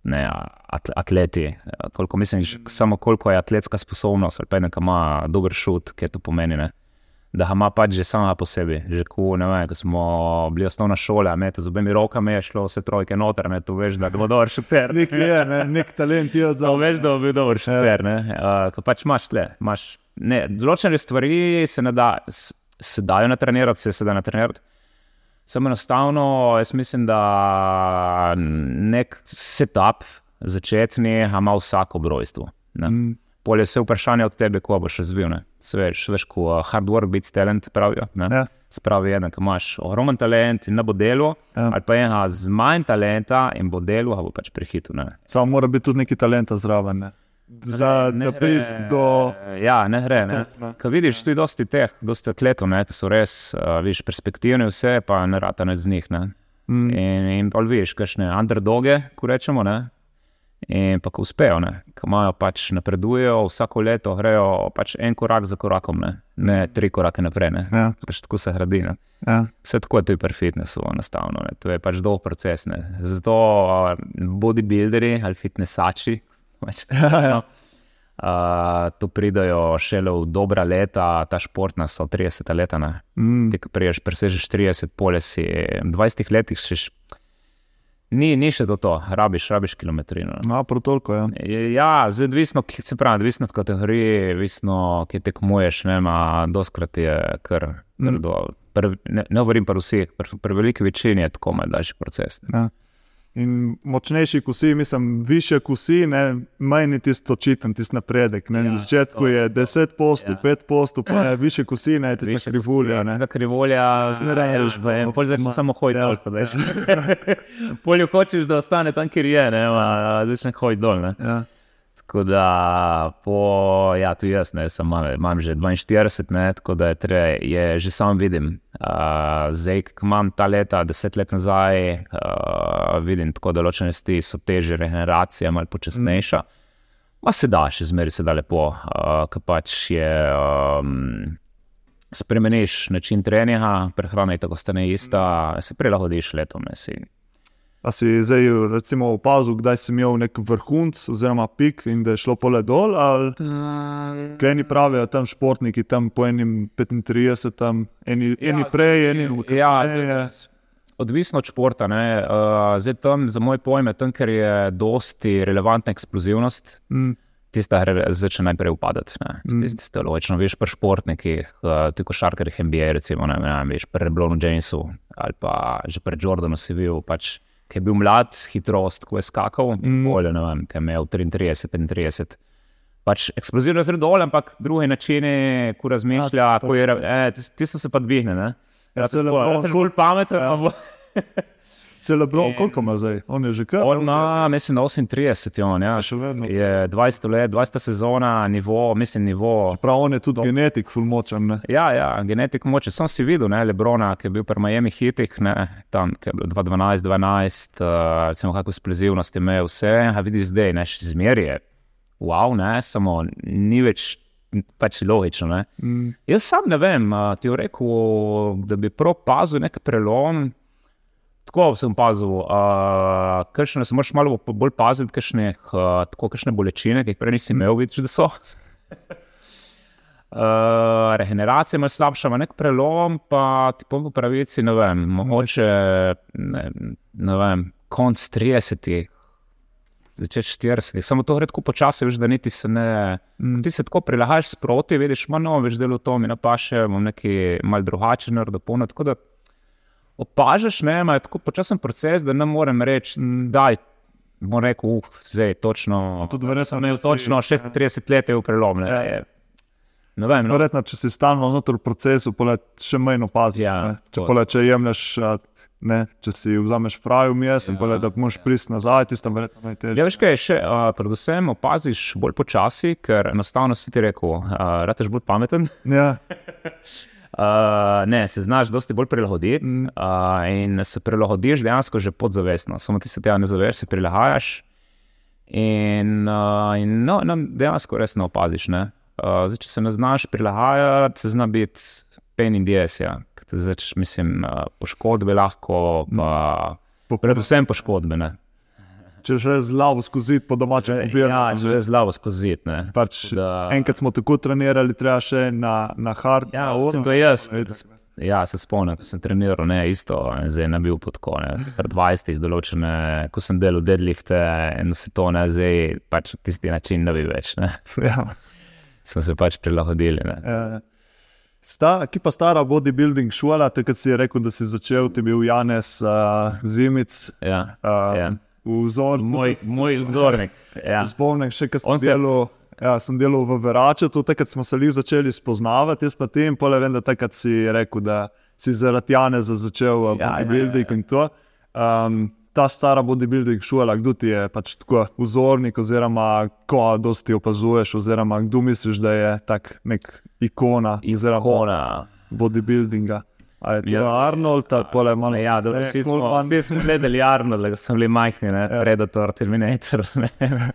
Ne, atleti, koliko mislim, samo koliko je atletska sposobnost, ali pa ena, ki ima dober šut, kaj to pomeni. Ne da ima pač že sama po sebi. Že ko, vem, ko smo bili osnovna šola, me to z obemi rokami je šlo vse trojke noter, ne to veš, da bo dober šuter. Nek je, ne, nek talent je odzval. To veš, da bo dober ja. šuter, ne. Uh, ko pač imaš tle, imaš, ne, določene stvari se ne da, se dajo natrenirati, se, se da natrenirati. Samo enostavno, jaz mislim, da nek setup začetni ima vsako brojstvo. Mm polje vse vprašanje od tebe, ko boš razvil. Sveš, veš, ko uh, hard work beats talent pravijo. Ja. Spravi eden, ki imaš ogromen talent in ne bo delo, ja. ali pa ena z manj talenta in bo delo, a bo pač prehitil. Samo mora biti tudi neki talent zraven. Ne? Za ne pris do. Ja, ne gre. Ne. Kaj vidiš, tudi dosti teh, dosti atletov, ne, ki so res, uh, viš, perspektivni, vse pa ne rata ne z njih. Ne. Mm. In, in pa vidiš, kakšne underdoge, ko rečemo, ne, In pa ko uspejo, ne, ko imajo pač napredujejo, vsako leto grejo pač en korak za korakom, ne, ne tri korake naprej. Ne. Ja. Pač tako se gradi. Ne. Ja. Vse tako je tudi pri fitnessu, enostavno. Ne. To je pač dolg proces. Ne. Zato uh, bodybuilderi ali fitnessači. Pač, Ja, ja. Uh, tu pridajo šele v dobra leta, ta športna so 30 leta. Ne. Mm. Ti, ko priješ, presežeš 30, pole si v 20 letih, še, ni, ni še do to, rabiš, rabiš kilometrino. No, prav toliko, ja. Ja, zdaj odvisno, se pravi, odvisno od kategorije, odvisno, ki tekmuješ. Ne, ma, doskrat je kar Mm. grdo. Pri- Ne, ne govorim pa vseh, pri, veliki večini je tako malce daljši proces. Ja. In močnejši kusi, mislim, više kusi, ne, manj je tisto očiten, tisti napredek. Ne. Ja, Na začetku to- je 10 postov, Ja. 5 postov, pa je više kusi, ne, tista krivulja. Ne. Za krivolja, Zmeraj je, ne, pol zdaj ma- samo hoj ja. dol. Polju hočeš, da ostane tam, kjer je, ne, ma, začne hoj dol. Ne. Ja. Tako da, po, ja, tudi jaz, ne, sem, imam, imam že 42, ne, tako da je, tre, je že sam vidim. Uh, zdaj, ko imam ta leta, deset let nazaj, uh, vidim tako določene stvari, so teže, regeneracija, malo počasnejša. Ma se da, še zmeraj se da lepo, uh, ker pač je. Um, Spremeniš način treninga, prehrana je tako stane ista, se prilagodiš letom. Ne. A si zdaj recimo opazil, kdaj si imel nek vrhunc oziroma pik in da je šlo pole dol? Ali kaj eni pravijo tam športniki, tam po enim 35, tam eni, ja, eni prej, eni Ja, kasneje. zdaj, odvisno od športa. ne, Uh, zdaj tam, za moj pojem, je tam, ker je dosti relevantna eksplozivnost. Mm. Tista začne najprej upadati. Mm. Tisto logično, veš, pri športnikih, uh, tudi košarkarjih NBA, recimo, ne, ne, veš, pri Blonu Jamesu ali pa že pri Jordanu si bil, pač, ki je bil mlad, hitrost, ko je skakal, Mm. bolje, ne vem, ki je imel 33, 35. Pač eksplozivno zelo dol, ampak druge načine, ko razmišlja, Ja, ko je, eh, tis- tisto se pa dvigne. Ne? Ja, je bolj pameten. Ja. Ja. Celo bilo, koliko ima zdaj? On je že kar. On ima, mislim, na 38, je on, ja. še vedno. je 20 let, 20 sezona, nivo, mislim, nivo. Prav, on je tudi To- genetik, fulmočen. Ne? Ja, ja, genetik moče. Sem si videl, ne, Lebrona, ki je bil pri Miami hitih, ne, tam, ki je bil 2012, 12, uh, recimo, kako eksplozivnost je imel vse, a vidiš zdaj, ne, še zmeraj je. Wow, ne, samo ni več pač logično. Ne. Mm. Jaz sam ne vem, ti je rekel, da bi prav pazil nek prelom. Tako sem pazil, uh, kršne, se moraš malo bolj paziti, kakšne, uh, tako kakšne bolečine, ki jih prej nisi imel, vidiš, da so. Uh, regeneracija je malo slabša, ima nek prelom, pa ti po pravici, ne vem, mogoče ne, ne vem, konc 30, začeti 40, samo to gre tako počasi, veš, da niti se ne. Mm. Ti se tako prilagajaš sproti, vidiš, malo no, več delo to mi napaše, imam neki mal drugačen naredil, polno. Tako da opažaš, ne, ima je tako počasen proces, da ne morem reči, da je. Moram reči, uh, zdaj točno. Tudi verjetno, ne, če si- točno 36 let je v prelom. Ne, Ja. je, ne vem, no. Verjetno, če si stalno v procesu, pole še manj opaziš. Ja, če, to- pole, če jemliš, ne, če si vzameš fraj vmes, ja. pole, da moš priti nazaj, tisto verjetno najtežje. Ja, veš kaj, še, uh, predvsem opaziš bolj počasi, ker enostavno si ti rekel, uh, rateš bolj pameten. Ja. Uh, ne, se znaš dosti bolj prilagoditi Mm. uh, in se prilagodiš dejansko že podzavestno. Samo ti se tega ne zaveš, se prilagajaš. In, uh, in no, no, dejansko res ne opaziš. Ne? Uh, zdaj, če se ne znaš prilagajati, se zna biti pain in dies. Ja. Te Začneš, mislim, uh, poškodbe lahko, pa predvsem poškodbe. Ne? Če že z glavo skozi po domačem Ja, povedano. že zelo skozi. Ne? Pač, Da- enkrat smo tako trenirali, treba še na, na hard. Ja, sem to jaz. Vedno. Ja, se spomnim, ko sem treniral, ne, isto, zdaj ne bil pod konec. Pred 20, določene, ko sem delal deadlifte in se to ne, zdaj pač tisti način ne bi več. Ne. Ja. Smo se pač prilagodili. Ne. Eh, Sta, ki pa stara bodybuilding šola, takrat si rekel, da si začel, ti je bil Janes uh, Zimic, Ja, uh, ja. Vzor. Moj, tudi moj vzornik. Ja. Ja. Se spomnim, še ko sem On se- delal. Ja, sem delal v Veraču, takrat smo se li začeli spoznavati, jaz pa ti in pole vem, da takrat si rekel, da si zaradi Janeza začel Ja, ja, ja, bodybuilding ja, ja. in to. Um, ta stara bodybuilding šola, kdo ti je pač tako vzornik, oziroma ko dosti opazuješ, oziroma kdo misliš, da je tak nek ikona, oziroma Ikona. bodybuildinga. A je to Ja. Arnold, pa le malo Ja, kasneje, vsi smo, vsi smo gledali Arnolda, ko smo bili majhni, ne, Ja. Predator, Terminator. ne.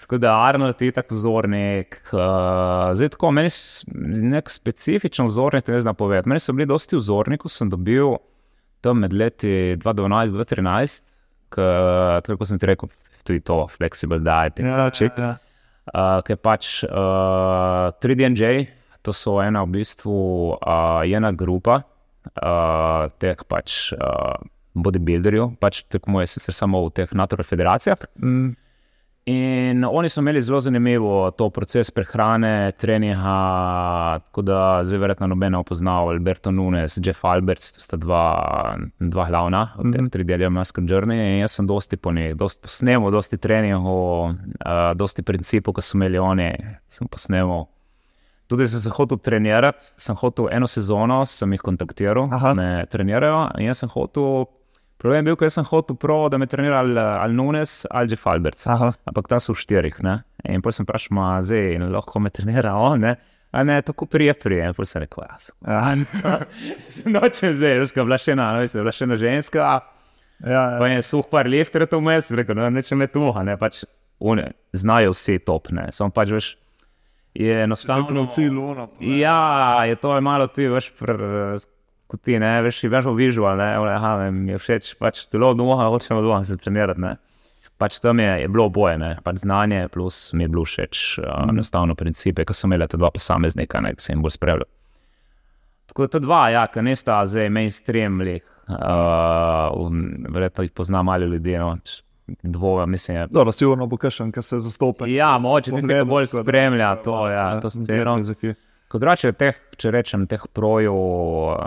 Tako da Arnold je tako vzornik. Uh, zdaj tako, meni nek specifičen vzornik, ne znam povedati. Meni so bili dosti vzornikov, sem dobil tam med leti 2012-2013, kako sem ti rekel, tudi to, flexible diet. Ja, čik. ja. uh, ki je pač uh, 3DNJ, to so ena v bistvu uh, ena grupa uh, teh pač uh, bodybuilderjev, pač tekmuje sicer samo v teh natural federacijah. Mm, In oni so imeli zelo zanimivo to proces prehrane, treninga, tako da zdaj verjetno noben ne pozna Alberto Nunes, Jeff Alberts, to sta dva, dva glavna od teh Mhm. 3D Masker Journey. In jaz sem dosti po njih, dosti posnemal, dosti treningov, uh, dosti principov, ki so imeli oni, sem posnemal. Tudi sem se hotel trenirati, sem hotel eno sezono, sem jih kontaktiral, Aha. me trenirajo. In jaz sem hotel, problem je bil, ker sem hotel prav, da me trenira ali, ali Nunes ali Jeff Alberts. aha, Ampak ta so v štirih. Ne? In potem sem vprašal, ma zdaj lahko me trenira on, ne? a ne tako prijatelji. In potem sem rekel, jaz. ja, Nočem zdaj, veš, je bila še ena, ne, veš, je bila še ena ženska, ja, pa ja. je suh par lifter to vmes, rekel, no, neče me tu, ne pač one, znajo vsi top, ne, samo pač veš, je enostavno. Tako na cilju, ono. Ja, je to je malo ti, veš, pr, kot ti, ne, veš, imaš v vizual, ne, aha, mi je všeč, pač telo duha, hočemo duha se trenirati, ne. Pač tam je, je bilo oboje, ne, pač znanje plus mi je bilo všeč, uh, enostavno principe, ki so imeli ta dva posameznika, ne, ki se jim bolj spremljal. Tako da ta dva, ja, ki nista zdaj mainstream, lih, uh, verjetno jih pozna malo ljudi, no, dvoje, mislim, je. Dobro, sigurno bo kakšen, ki se zastopa. Ja, tisti, ki Pogledal, bolj da- spremlja to, ja, to sceno. verjetno za kje. Kot drugače, teh, če rečem, teh projev,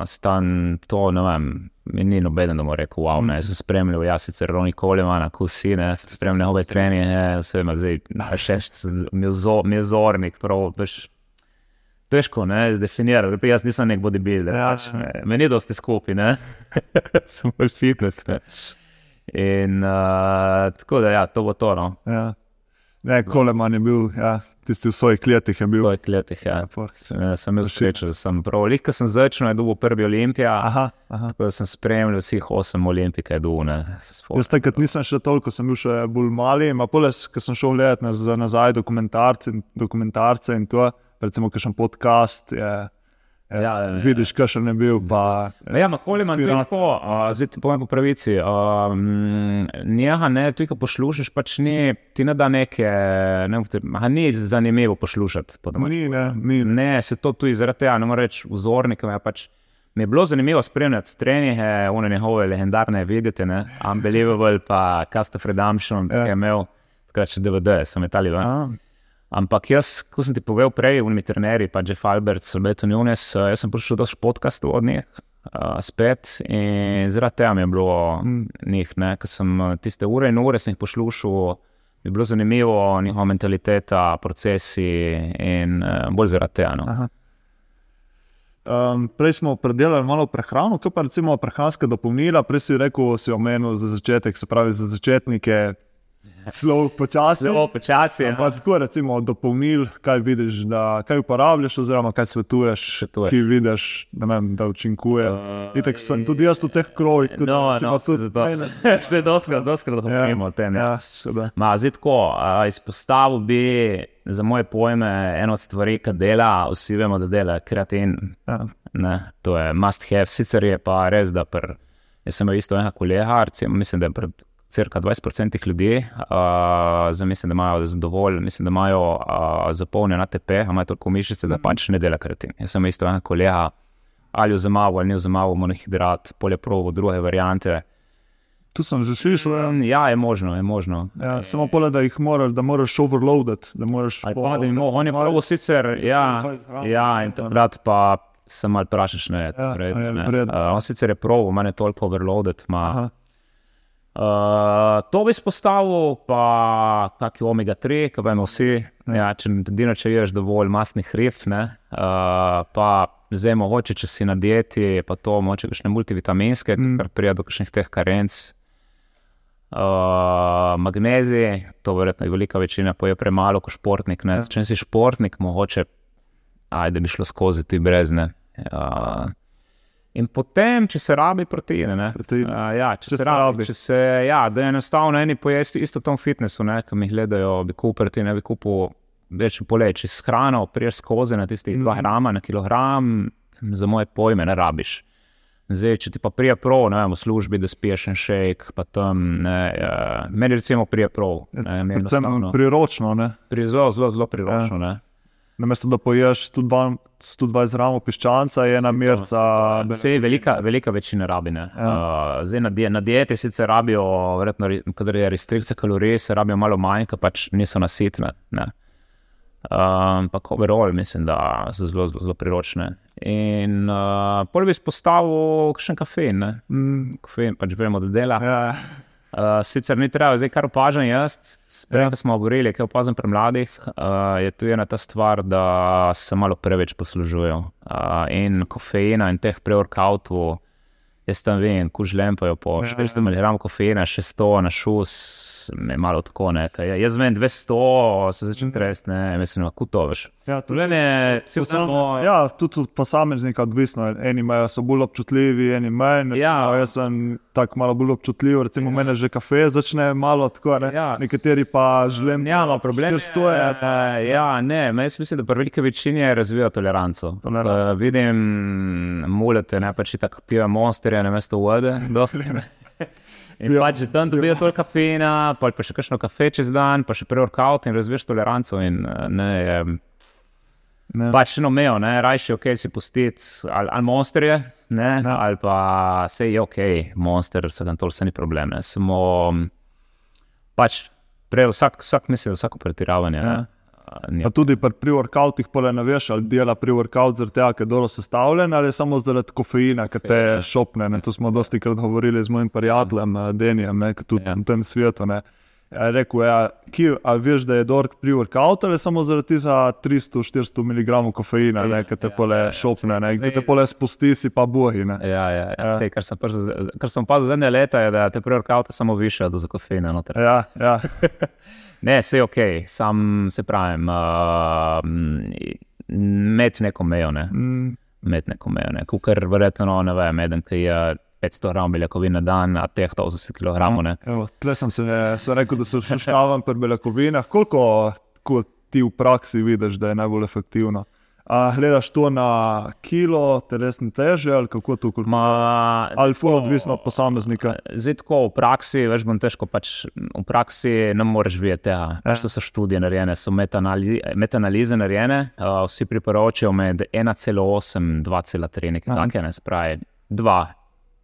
stan to, ne vem, ni noben, da mu rekel, wow, ne, sem spremljal, jaz sicer Roni Coleman, kusi, ne, sem spremljal ove treninge, vse ima zdaj, še mi je zo- mi je zornik, prav, veš, težko, ne, zdefinirati, pa jaz nisem nek bodybuilder, Ja, pač, ja. me- meni je dosti skupaj, ne, sem bolj fitness, ne. In uh, tako da, ja, to bo to, no, Ja. Ne, Koleman je bil, ja, tisti v svojih letih je v bil. svojih letih, ja. Ja, for- Sem, sem imel srečo, da sem prav. Lihko sem začel, je bil prvi olimpija. Aha, aha. Tako da sem spremljal vseh osem olimpij, dune. Jaz takrat nisem še toliko, sem bil še bolj mali, a poles, ko sem šel gledati naz- nazaj dokumentarce, dokumentarce in to, recimo, kakšen podcast, je, Ja, ja, ja. vidiš, kakšen je bil. Pa, ja, makoli imam inspiracija. tako, zdaj ti povem po pravici. Um, Njega ne, tudi ko poslušaš, pač ni, ti ne da neke, ne, aha, ni zanimivo poslušati. Ni, ne, ni. Ne, se to tudi zaradi tega, ne morem reči, vzornikom je pač. Mi je bilo zanimivo spremljati treninge, one njihove legendarne vidite, ne, Unbelievable, pa Cast of Redemption, Ja. ki je imel, takrat še DVD, ven. A, Ampak jaz, kot sem ti povedal prej, unimi trenerji, pa Jeff Alberts, Alberto Nunes, eh, jaz sem prišel do podcastov od njih. Uh, spet in zaradi tega mi je bilo Mm. njih, ne, ker sem eh, tiste ure in ure sem jih poslušal, mi je bilo zanimivo, njihova mentaliteta, procesi in uh, bolj zaradi tega. No. aha. Um, prej smo predelali malo prehrano, kaj pa recimo prehranska dopolnila. Prej si rekel, si omenil za začetek, se pravi za začetnike, zelo počasi. Zelo počasi. Pa tako recimo dopolnil, kaj vidiš, da kaj uporabljaš, oziroma kaj svetuješ, ki vidiš, da, vem, da učinkuje. Uh, Itak sem tudi jaz v teh krojih, kot No, recimo no, tudi tudi se doskrat, doskrat govorimo o tem. Ja. Ja. Ma, zdaj tako, a, izpostavil bi za moje pojme eno od stvari, ki dela, vsi vemo, da dela kreatin. Ja. Ne, to je must have, sicer je pa res, da pr, jaz sem isto enega kolega, recimo, mislim, da je pred cirka 20% ljudi, uh, mislim, da imajo dovolj, mislim, da imajo uh, zapolnjen ATP, imajo toliko mišice, da pač ne dela kreatin. Jaz sem isto enega kolega, ali vzemaval ali ni vzemaval monohidrat, poljeprovo, druge variante. Tu sem že slišal. Ja, je možno, je možno. Ja, samo pole, da jih moraš, da moraš overloaditi. Da moraš Ali po- pa, da ima, on je prvo sicer, ja, 20 gram. ja, in takrat pa se mal vprašaš, ne, Ja, vredno, a je ne. vredno. Uh, on sicer je pravo, manj je toliko overloaded, ima. Aha. Uh, to bi izpostavil, pa kakšen omega-3, ki vemo vsi. Ja, če, edino, če ješ dovolj masnih hrib, ne, uh, pa zdaj mogoče, če si na dieti, pa to mogoče kakšne multivitaminske, Mm. kar prija do kakšnih teh karenc. Uh, magnezij, to verjetno je velika večina, poje premalo kot športnik. Ne. Ja. Če si športnik, mogoče, ajde bi šlo skozi ti brez ne. Uh, In potem, če se rabi proteine, ne, Proteine. Uh, ja, če, Če se se rabi, rabi. če se, ja, da je enostavno eni pojesti isto v tom fitnessu, ne, ki mi gledajo, bi kupil ti, ne bi kupil več poleči s hrano, priješ skozi na tistih 2 Mhm. grama na kilogram, za moje pojme ne rabiš. Zdaj, če ti pa prija prav, ne vem, v službi, da spiješ en šejk, pa tam, ne, uh, meni recimo prija prav. Ne, Predvsem priročno, ne? pri zelo, zelo, zelo priročno. Ja. Namesto da poješ 102 120 gramov piščanca, je ena merca. Vse velika, velika večina rabine. Ja. Uh, zdaj na, die, na dieti sicer rabijo, verjetno, kadar je restrikcija kalorij, se rabijo malo manj, ker pač niso nasitne. Ne. Um, Ampak overall mislim, da so zelo, zelo, zelo priročne. In uh, pol bi izpostavil še kafein. Ne. Mm, Kafein pač vemo, da dela. ja, Uh, sicer ni treba, zdaj kar opažam jaz, prej Ja. ja. smo govorili, kaj opazim pri mladih, uh, je tu ena ta stvar, da se malo preveč poslužujejo. Uh, in kofeina in teh pre-workoutov, jaz tam vem, kuž lempajo po Ja, 400 mg kofeina, še 100 na šus, me malo tako ne. kaj. Jaz vem 200, se začne tresti, ne, mislim, kako to veš. ja, tudi, cel Posam, samo. ja, tudi od posameznika odvisno. Eni imajo, so bolj občutljivi, eni manj. Ja. Recimo, jaz sem tako malo bolj občutljiv, recimo ja. mene že kafe začne malo tako. Ne? Ja. Nekateri pa želim. Ja, no, problem je, 400 je. da ja, ne, jaz mislim, da pri veliki večini razvijajo toleranco. Toleranco. Uh, vidim mulete, ne pač tako pijo monsterje, ne mesto vode. dosti. In Ja. pač tam dobijo toliko kafeina, pa, pa še kakšno kafe čez dan, pa še pre-workout in razviješ toleranco. In, eh, ne, je, Ne. pač eno mejo, ne, rajši ok si pustiti ali, ali monsterje, ne, Ja. ali pa se je ok, monster, se tam to vse ni problem. Ne, samo pač prej vsak, vsak misli, vsako pretiravanje. Ja. Ni, Pa tudi pri pre-workoutih pole ne veš, ali dela pre-workout zaradi tega, ker je dobro sestavljen, ali samo zaradi kofeina, ki te Ja. šopne. Ne. To smo dosti krat govorili z mojim prijateljem, eh, Denijem, ne, ki tudi ja. v tem svetu. Ne. Ja, rekel je, ja, ki, a veš, da je dobro pre-workout ali samo zaradi za 300-400 mg kofeina, ne, ki te Ja, pole ja, ja, šopne, ne, ki te pole spusti, si pa bohi. Ne. Ja, ja, ja. Ja. Sej, kar sem, z- kar sem opazil zadnje leta, je, da te pre-workoute samo više do kofeina. noter. Ja, ja. Ne, vse je ok, sam se pravim, uh, med neko mejo. Ne. Mm, Med neko mejo. Ne. Kukar verjetno, no, ne vem, eden, ki je 500 gramov beljakovin na dan, a teh 80 kg. Ne. Evo, tle sem se sem rekel, da se šuškavam pri beljakovinah. Koliko kot ti v praksi vidiš, da je najbolj efektivno? A gledaš to na kilo telesne teže ali kako to kulma? Ma, Ali ful odvisno od posameznika? Zdaj, tako v praksi, veš, bom težko, pač v praksi ne moreš videti tega. Pač to so študije narejene, so metanalize, metanalize narejene, uh, vsi priporočajo med 1,8 in 2,3, nekaj takega, ne se pravi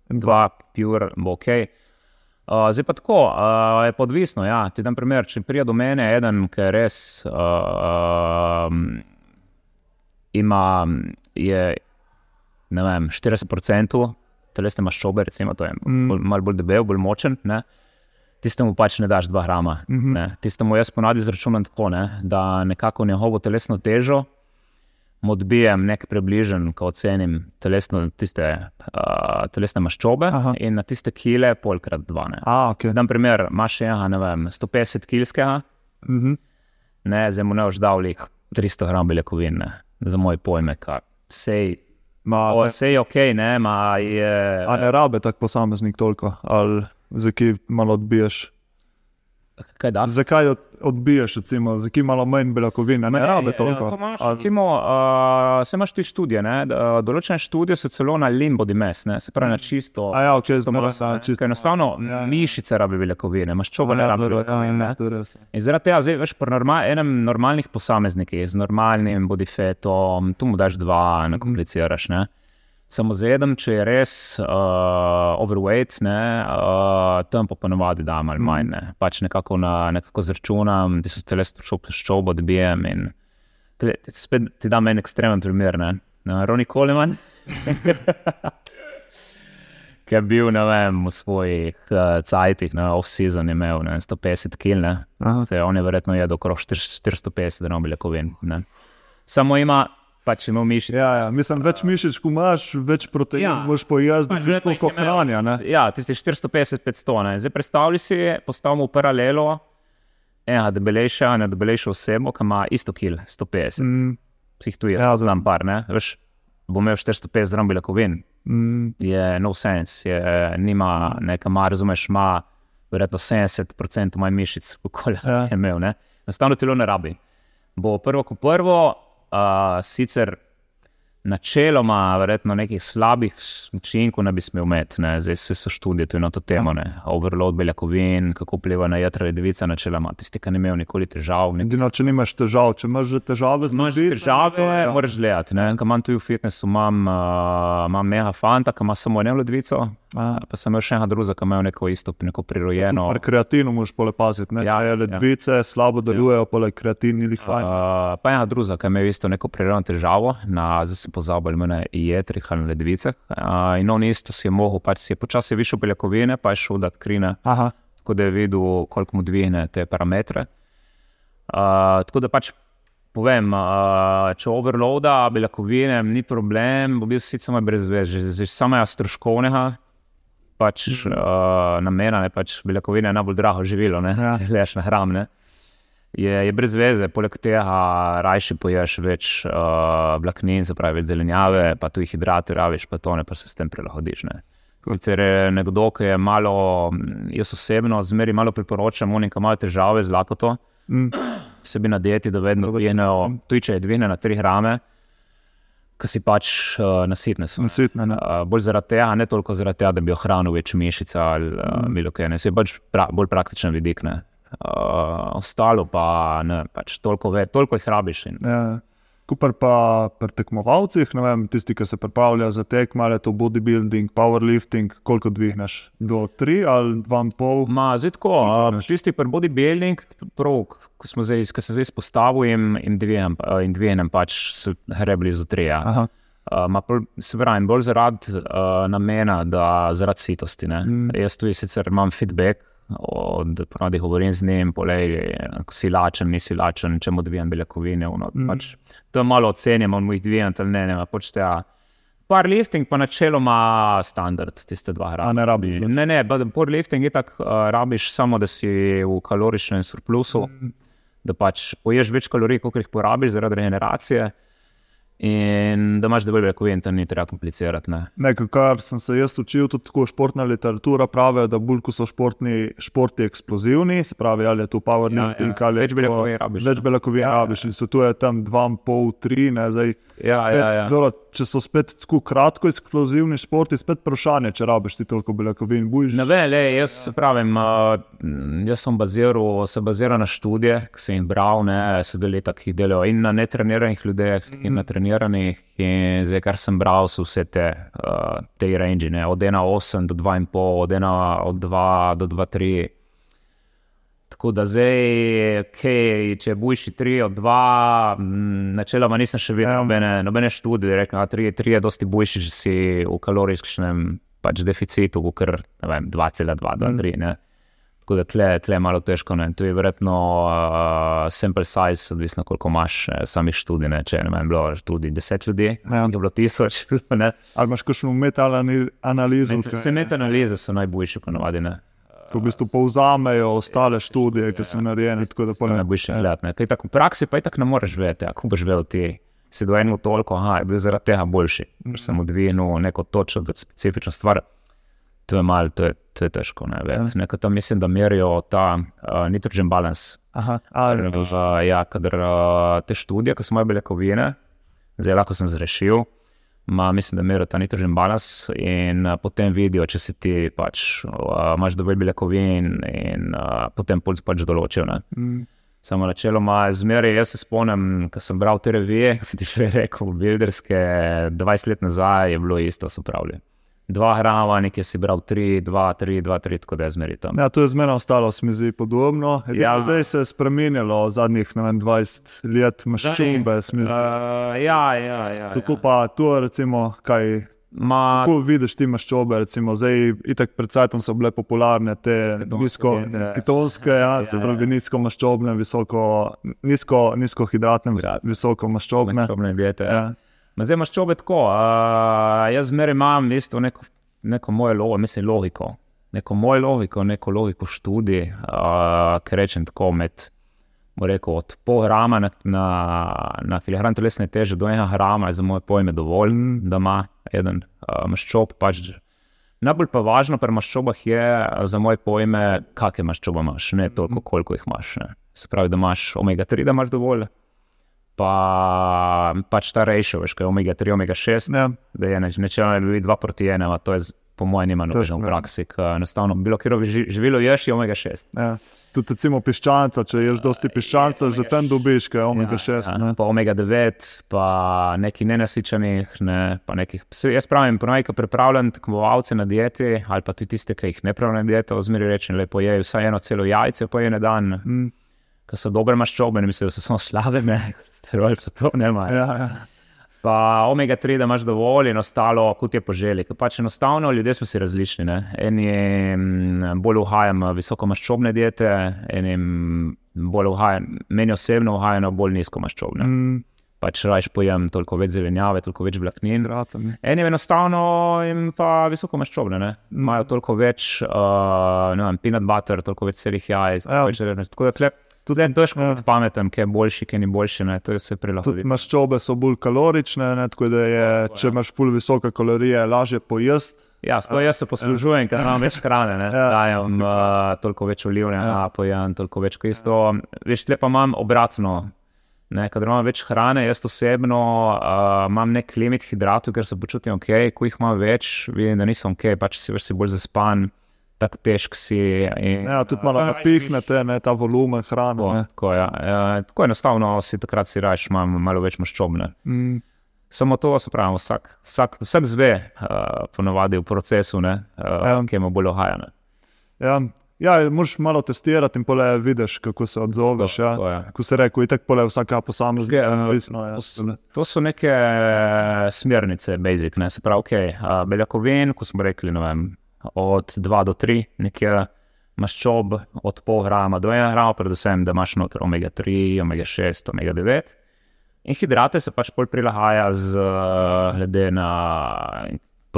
2, 2, pure, bo ok. Uh, zdaj pa tako, uh, je pa odvisno. Ja. Ti dam primer, če pride do mene eden, ki je res uh, um, ima, je, ne vem, 40% telesne maščobe, recimo, to je Mm. bolj, malo bolj debel, bolj močen. Ne? Tistemu pač ne daš 2 grama. Mhm. Ne? Tistemu jaz ponavadi izračunam tako, ne? da nekako njegovo telesno težo odbijem nek približen, ko ocenim telesno, tiste, uh, telesne maščobe Aha. in na tiste kile polkrat dva. Ne? A, ok. Dam primer, imaš enega, ne vem, 150 kilskega, Mhm. ne, zdaj mu ne boš dal lih 300 gram beljakovin, ne, za moje pojme, kar sej, Ma, o, sej je ok, ne, ma je. a ne rabe tak posameznik toliko? Ali zakaj malo odbiješ? Kaj da? Zakaj od, odbiješ, recimo, zakaj malo manj beljakovine? Ne rabe Ja, toliko. to imaš, Ali- recimo, uh, se imaš ti študije, ne, določene študije so celo na limbo dimes, ne, se pravi na čisto. A ja, ok, čisto maso, ja, Ker enostavno ja, ja. mišice rabi beljakovine, maščoba ne Ja, dobro, ja, beljakovine. ja, ne. to je res. In zaradi tega, zdaj, veš, pri normal, enem normalnih posameznikih, z normalnim bodifetom, tu mu daš dva, ne kompliciraš. Ne? Samo z jedem, če je res uh, overweight, ne, uh, tam pa ponovadi dam ali manj. Ne. Pač nekako, na, nekako zračunam, ti so telesno ščobo dobijem. In, gled, spet ti dam en ekstremen primer. Ne. Na Ronnie Coleman. Ki je bil vem, v svojih uh, cajtih, na off-season, imel ne, 150 kg, ne. Aha. Se, on je verjetno jedel okrog 450 gramov beljakovin. ne. Samo ima, pač ima mišice. Ja, ja. Mislim, več mišic, ko imaš, več proteinov Ja. moš pojesti, Pač je imel- hranja. Ja, tisti 450-500. ne. Zdaj predstavljaj si, postavimo v paralelo enega debelejša, ena debelejša osebo, ki ima isto kil, 150. Mm, Psih tu je, Ja, znam par, ne. Veš, bo imel 450 gramov beljakovin. Mm, je no sense, je, nima nekaj, ima, razumeš, ima verjetno 70% manj mišic, kot Ja. je imel. Ne? Enostavno telo ne rabi. Bo prvo, kot prvo, uh, sicer načeloma, verjetno nekih slabih učinkov ne bi smel imeti, ne? zdaj se so študije tudi na to temo, ne? overload beljakovin, kako vpliva na jedra ledvica, načeloma, tisti, ki ne imel nikoli težav, ne Edino, če nimaš težav, če imaš že težave z Imaš ledvico, težave, ja. ja. moraš gledati. Ko imam tu v fitnessu, imam, uh, imam mega fanta, ki ima samo eno ledvico, Aha. pa sem imel še ena druga, ki ima neko isto, neko prirojeno. Pri kreatinu moraš pole paziti. Ne? Ja, Ja, ja. ledvice ja. slabo delujejo, ja. pole kreatin ni fajn. Uh, pa ena druga, ki ima isto neko prirojeno težavo, na, zdaj sem pozabil, mene jetrih ali na ledvicah. Uh, in on isto si je mogel, pač si je počasi višel beljakovine, pa je šel dati krine, Aha, tako da je videl, koliko mu dvigne te parametre. Uh, tako da pač povem, uh, če overloada beljakovine, ni problem, bo bil sicer malo brez veze, že, že samega stroškovnega. Pač uh, namena je pač beljakovine je najbolj drago živilo, ne? Ja. gledaš na hram. Ne? Je, je brez veze, poleg tega rajši poješ več uh, vlaknin, se pravi zelenjave, pa tudi hidrate, raviš pa to, ne pa se s tem prilagodiš. Ne? Sicer je nekdo, ki je malo, mm, jaz osebno zmeri malo priporočam, unim, ki imajo težave z lakoto, mm, sebi na dieti, da vedno pijejo, tudi če je dvigne na 3 grame, ki si pač uh, nasitne. So, ne. nasitne. Ne? Uh, bolj zaradi tega, ne toliko zaradi tega, da bi ohranil več mišic ali uh, bilo kaj. Ne, se je pač pra, bolj praktičen vidik. Ne. Uh, ostalo pa ne, pač toliko, ve, toliko jih rabiš. In, Ja. Kupar pa pri tekmovalcih, ne vem, tisti, ki se pripravljajo za tek, malo je to bodybuilding, powerlifting, koliko dvigneš? Do 3 ali 2,5? Ma, zdaj tako, uh, tisti pri bodybuilding, prav, ko, smo zdaj, ko sem zdaj izpostavil, jim, jim dvignem, uh, jim dvignem pač so gre blizu trija. Aha, Uh, ma pol- se pravi, bolj zaradi uh, namena, da zaradi sitosti. Mm. Jaz tudi sicer imam feedback, od ponadi govorim z njim, polej, si lačen, nisi lačen, če mu dvigam beljakovine. ono, Mm. Pač, to je malo ocenjeno, on mu jih dvigam ali ne. ne pa počte, ja. Powerlifting pa načeloma standard, tiste dva hrana. ne rabiš. Ne, ne, but powerlifting je tako, uh, rabiš samo, da si v kaloričnem surplusu, Mm. da pač poješ več kalorij, kot jih porabiš zaradi regeneracije. In da imaš beljakovin, to ni treba komplicirati. Ne. Nekaj, kar sem se jaz učil, tudi tako športna literatura pravi, da bolj ko so športni, športi eksplozivni, se pravi, ali je to powerlifting, Ja, ja. ali Več beljakovin rabiš, Več beljakovin Ja, rabiš in svetuje tam 2,5-3, ne zdaj. Ja, ja, ja. Dobro, če so spet tako kratko eksplozivni športi, spet vprašanje, če rabiš ti toliko beljakovin. Bujiš, Ne vem, le, jaz se pravim, uh, jaz sem baziral, se baziral na študije, ki sem jih bral, ne, so delita, ki jih delajo in na netreniranih ljudeh, mm. in na treniranih. In zdaj, kar sem bral, so vse te, uh, te range, ne, od 1,8 do 2,5, od 1 od 2 do 2,3. Tako da zdaj, okay, če bojiš 3 od 2, mm, načeloma nisem še videl Ja. nobene, nobene študije, rekel, da 3 je dosti boljši, če si v kalorijskem pač deficitu, kot 2,2, 2,3. Mm. Tako da tle, tle je malo težko. Ne. Tu je verjetno uh, sample size, odvisno koliko imaš eh, samih študij. Ne. Če ne vem, bilo tudi 10 ljudi, Ja. ja. je bilo tisoč. Ne. ali imaš kakšno meta-analizo, Vse metanalize so najboljše, ponovadi. Ne. Ki v bistvu povzamejo ostale študije, ki so narejene. Tako da ne. ne. Kaj tako v praksi pa je tako ne moreš vedeti, kako boš vedel ti. Si do enega toliko, aha, je bil zaradi tega boljši, ker sem odvijal neko točno, specifično stvar. To je malo, to je, to je težko. Ne. Nekaj tam mislim, da merijo ta uh, nitrogen balance. Aha, a, Uh, ja, kadar uh, te študije, ki so moje beljakovine, zdaj lahko sem zrešil. Ma, mislim, da merijo ta nitrogen balans in uh, potem vidijo, če si ti pač, uh, imaš dovolj beljakovin in uh, potem puls pač določijo. Mm, Samo načeloma, zmeraj jaz se spomnim, ko sem bral te revije, ki si ti že rekel, bilderske, 20 let nazaj je bilo isto, so pravili. Dva grama, nekje si bral 3, 2, 3, 2, 3, tako da je zmeraj tam. Ja, to je zmerno ostalo, se mi zdi podobno. Edino Ja. Zdaj se je spremenilo zadnjih ne vem, 20 let, maščobe. se mi zdi. Uh, ja, ja, ja. Kako ja. pa to, recimo, kaj, Ma, kako vidiš ti maščobe? Recimo, zdaj, itak pred časom so bile popularne te nizko, diete. ketonske, ja, se Ja, pravi nizko maščobne, visoko, nizko, nizkohidratne, Hidratne. visoko maščobne. Maščobne diete. Ja. Ma Zdaj imaš čobe tako. Uh, jaz zmeraj imam neko, neko mojo logo, mislim, logiko. Neko mojo logiko, neko logiko študij, uh, ki rečem tako med rekel, od pol grama na, na, na kilogram telesne teže do enega grama je za moje pojme dovolj, da ima en uh, maščob. Pač, najbolj pa važno pri maščobah je uh, za moje pojme, kakšne maščobe imaš, ne toliko, koliko jih imaš. Ne. Se pravi, da imaš omega-3, da imaš dovolj. Pa pač ta ratio, veš, kaj je omega-3, omega-6, Ja. da je neč- načeloma ne bi bil 2 proti 1, to je po mojem nima Težko, nobenega v ja. praksi. ker Enostavno, bilo kjer živelo ješ, je omega-6. Ja. Tudi recimo piščanca, če ješ dosti piščanca, že tam dobiš, kaj je omega 6. ja, pa omega 9, pa nekih nenasičenih, ne, pa nekih. Jaz pravim, ponavadi, ko pripravljam tekmovalce na dieti, ali pa tudi tiste, ki jih ne pravijo na dieto, zmeraj rečem, lepo je, vsaj eno celo jajce poje na dan, Mm. Ker so dobre maščobe, ne mislim, da so samo slabe, ne, steroidi so to ne imajo. Ja, ja. Pa omega 3, da imaš dovolj in ostalo, kot je poželi. Ker pač enostavno ljudje smo si različni. Ne? Enim bolj uhajam visokomaščobne diete, enim bolj uhajam, meni osebno uhajajo bolj nizkomaščobne. Mm. Mm. Pač rajš pojem toliko več zelenjave, toliko več vlaknin. Hidratom. Enim enostavno in pa visokomaščobne. ne. Imajo toliko več, uh, vem, peanut butter, toliko več celih jajc. Ja. Tako da tle, tudi en težko Ja. ja. pameten, kaj je boljši, kaj ni boljši. Ne? To je vse Tudi prilagoditi. maščobe so bolj kalorične, ne, tako da je, če imaš ful visoke kalorije, lažje pojesti. Ja, to jaz se poslužujem, ker imam več hrane, ne? Ja. dajem uh, toliko več olivne, Ja. ja. pojem toliko več isto. Veš, tle pa imam obratno. Ne, kadar imam več hrane, jaz osebno uh, imam nek limit hidratov, ker se počutim ok, ko jih imam več, vidim, da nisem ok, pač si, veš, si bolj zaspan, tako težk si. In, Ja, tudi malo napihnete, ne, ta volumen hrane. Tako, ne. tako, ja. uh, tako enostavno si takrat si rajš, imam malo več maščobne. Mm. Samo to, se pravi, vsak, vsak, vsak zve, uh, ponavadi v procesu, ne, uh, Ja. ki ima bolj ohajane. Ja, ja moraš malo testirati in pole vidiš, kako se odzoveš. Ja. To, ja. Ko se reče, itek pole vsaka posamezna. Ja, odvisno, ja. to so neke eh, smernice, basic, ne, se pravi, okay, uh, beljakovin, ko smo rekli, ne vem, od 2 do 3, nekje maščob od pol grama do 1 grama, predvsem, da imaš noter omega 3, omega 6, omega 9. In hidrate se pač bolj prilagaja z, eh, glede na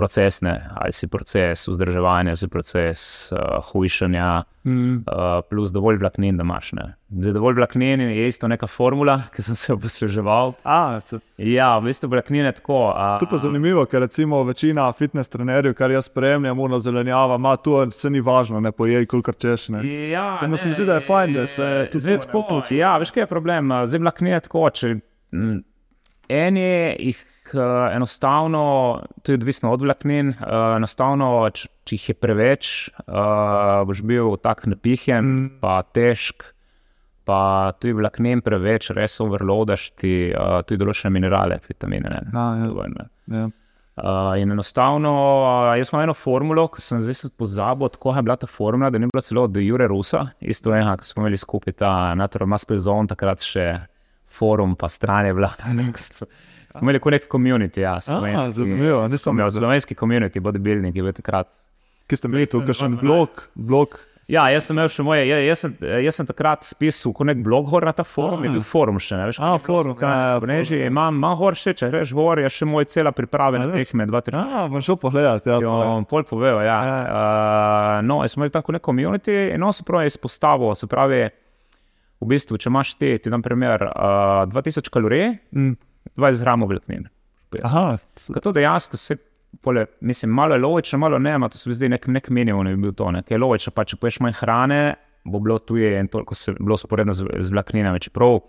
procesne, ali si proces vzdrževanja, si proces uh, hujšanja, Mm. uh, plus dovolj vlaknin, da imaš. Ne. Zdaj, dovolj vlaknin je isto neka formula, ki sem se jo posluževal. A, se, Ja, v bistvu vlaknin je tako. A, to pa je zanimivo, ker recimo večina fitness trenerjev, kar jaz spremljam, uno zelenjava, ima to, se ni važno, ne pojej, kolikor češ. Ne. Ja, Se mi zdi, da je fajn, da se tudi zdaj tako. Ja, veš, kaj je problem. Zdaj vlaknin je tako, če m, eni jih uh, enostavno, to je odvisno od vlaknin, uh, enostavno, če, če jih je preveč, uh, boš bil tak napihnjen, Mm. pa težk. Pa tudi vlaknin preveč, res overloadaš ti uh, tudi določene minerale, vitamine. Ne, A, ja. Dovolj, ne. Ja. Uh, in enostavno, uh, jaz imam eno formulo, ki sem zdaj pozabil, kako je bila ta formula, da ni bila celo od Jure Rusa, isto ena, ki smo imeli skupaj ta Natural Muscle Zone, takrat še forum, pa stran je bila. Smo imeli nek community, ja, slovenski. zanimivo, slovenski community, bodybuilding je bil takrat. Ki ste imeli tukaj še en blok, blok. Ja, jaz sem imel še moje, ja, jaz sem, jaz sem takrat pisal kot nek blog gor na ta forum, je bil forum še, ne veš. A, forum, ja, ja, Reži, imam, imam gor še, če greš gor, je še moj cela priprava na tekme, dva, tri. A, bom šel pogledat. Ja, Jo, pa- pol povedal, ja. Uh, no, jaz sem imel tako neko community in on se pravi izpostavil, se pravi, v bistvu, če imaš ti, ti dam primer, uh, 2000 kalorij, Mm. 20 gramov vlaknin. Aha, to dejansko se, pole, mislim, malo je logično, malo ne, ma to se mi zdi nek, nek minimum, ne bi bil to, ne, ker je logično, pa če poješ manj hrane, bo bilo tuje in toliko se bilo sporedno z, z vlakninami, čeprav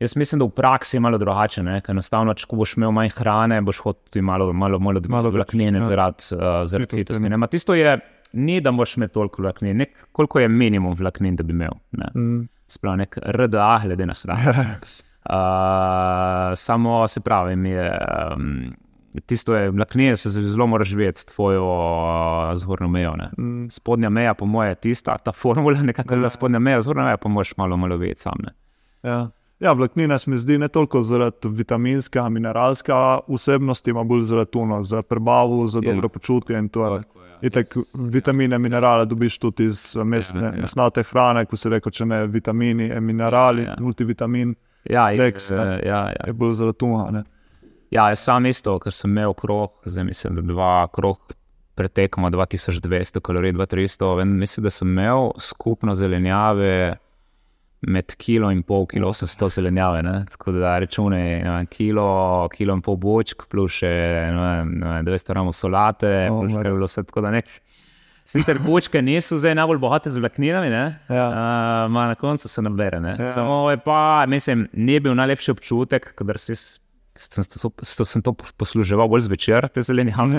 Jaz mislim, da v praksi je malo drugače. ne, ker Enostavno, če boš imel manj hrane, boš hotel tudi malo, malo, malo, Malo vlaknine ja. zaradi uh, zaradi Sitosti, fitosti. ne. ne. Ma Tisto je, ni da moraš imeti toliko vlaknin, nek, koliko je minimum vlaknin, da bi imel. Ne. Mm. Sploh nek RDA, glede na hrano. Uh, samo se pravi, mi je. Um, Tisto je vlaknine, se zelo moraš vedeti, tvojo uh, zgornjo mejo. ne. Mm. Spodnja meja, po mojem, je tista, ta formula, nekako Ja. je spodnja meja, zgornja meja, pa moraš malo, malo vedeti sam. Ne. Ja. Ja, vlaknina se mi zdi ne toliko zaradi vitaminskega, mineralskega vsebnosti, ampak bolj zaradi tuno, za prebavo, za Ja. dobro počutje. in to. Tako, ja. Itak vitamine, minerale dobiš tudi iz mesne, Ja, ja, ja. ja. mesnate hrane, ko se reče, če ne vitamini, eh, minerali, Ja, ja, ja. ja. Ja, in, Leks, eh, ne. ja, ja. je zaradi tega. ne. ja, jaz sam isto, ker sem imel krog, zdaj mislim, da dva krog pretekamo 2200 kalorij, 2300. Vem, mislim, da sem imel skupno zelenjave med kilo in pol, kilo so sto zelenjave. Ne? Tako da račune, ne vem, kilo, kilo in pol bočk, plus še ne vem, ne vem, 200 gramov solate, O, plus še je bilo vse tako da nek. Sicer bočke niso zdaj najbolj bogate z vlakninami? Ja. Uh, na koncu se nabere. Ne? Ja. Samo je pa, mislim, ni bil najlepši občutek, kadar si, sem, sem, sem, to posluževal bolj zvečer, te zelenjave,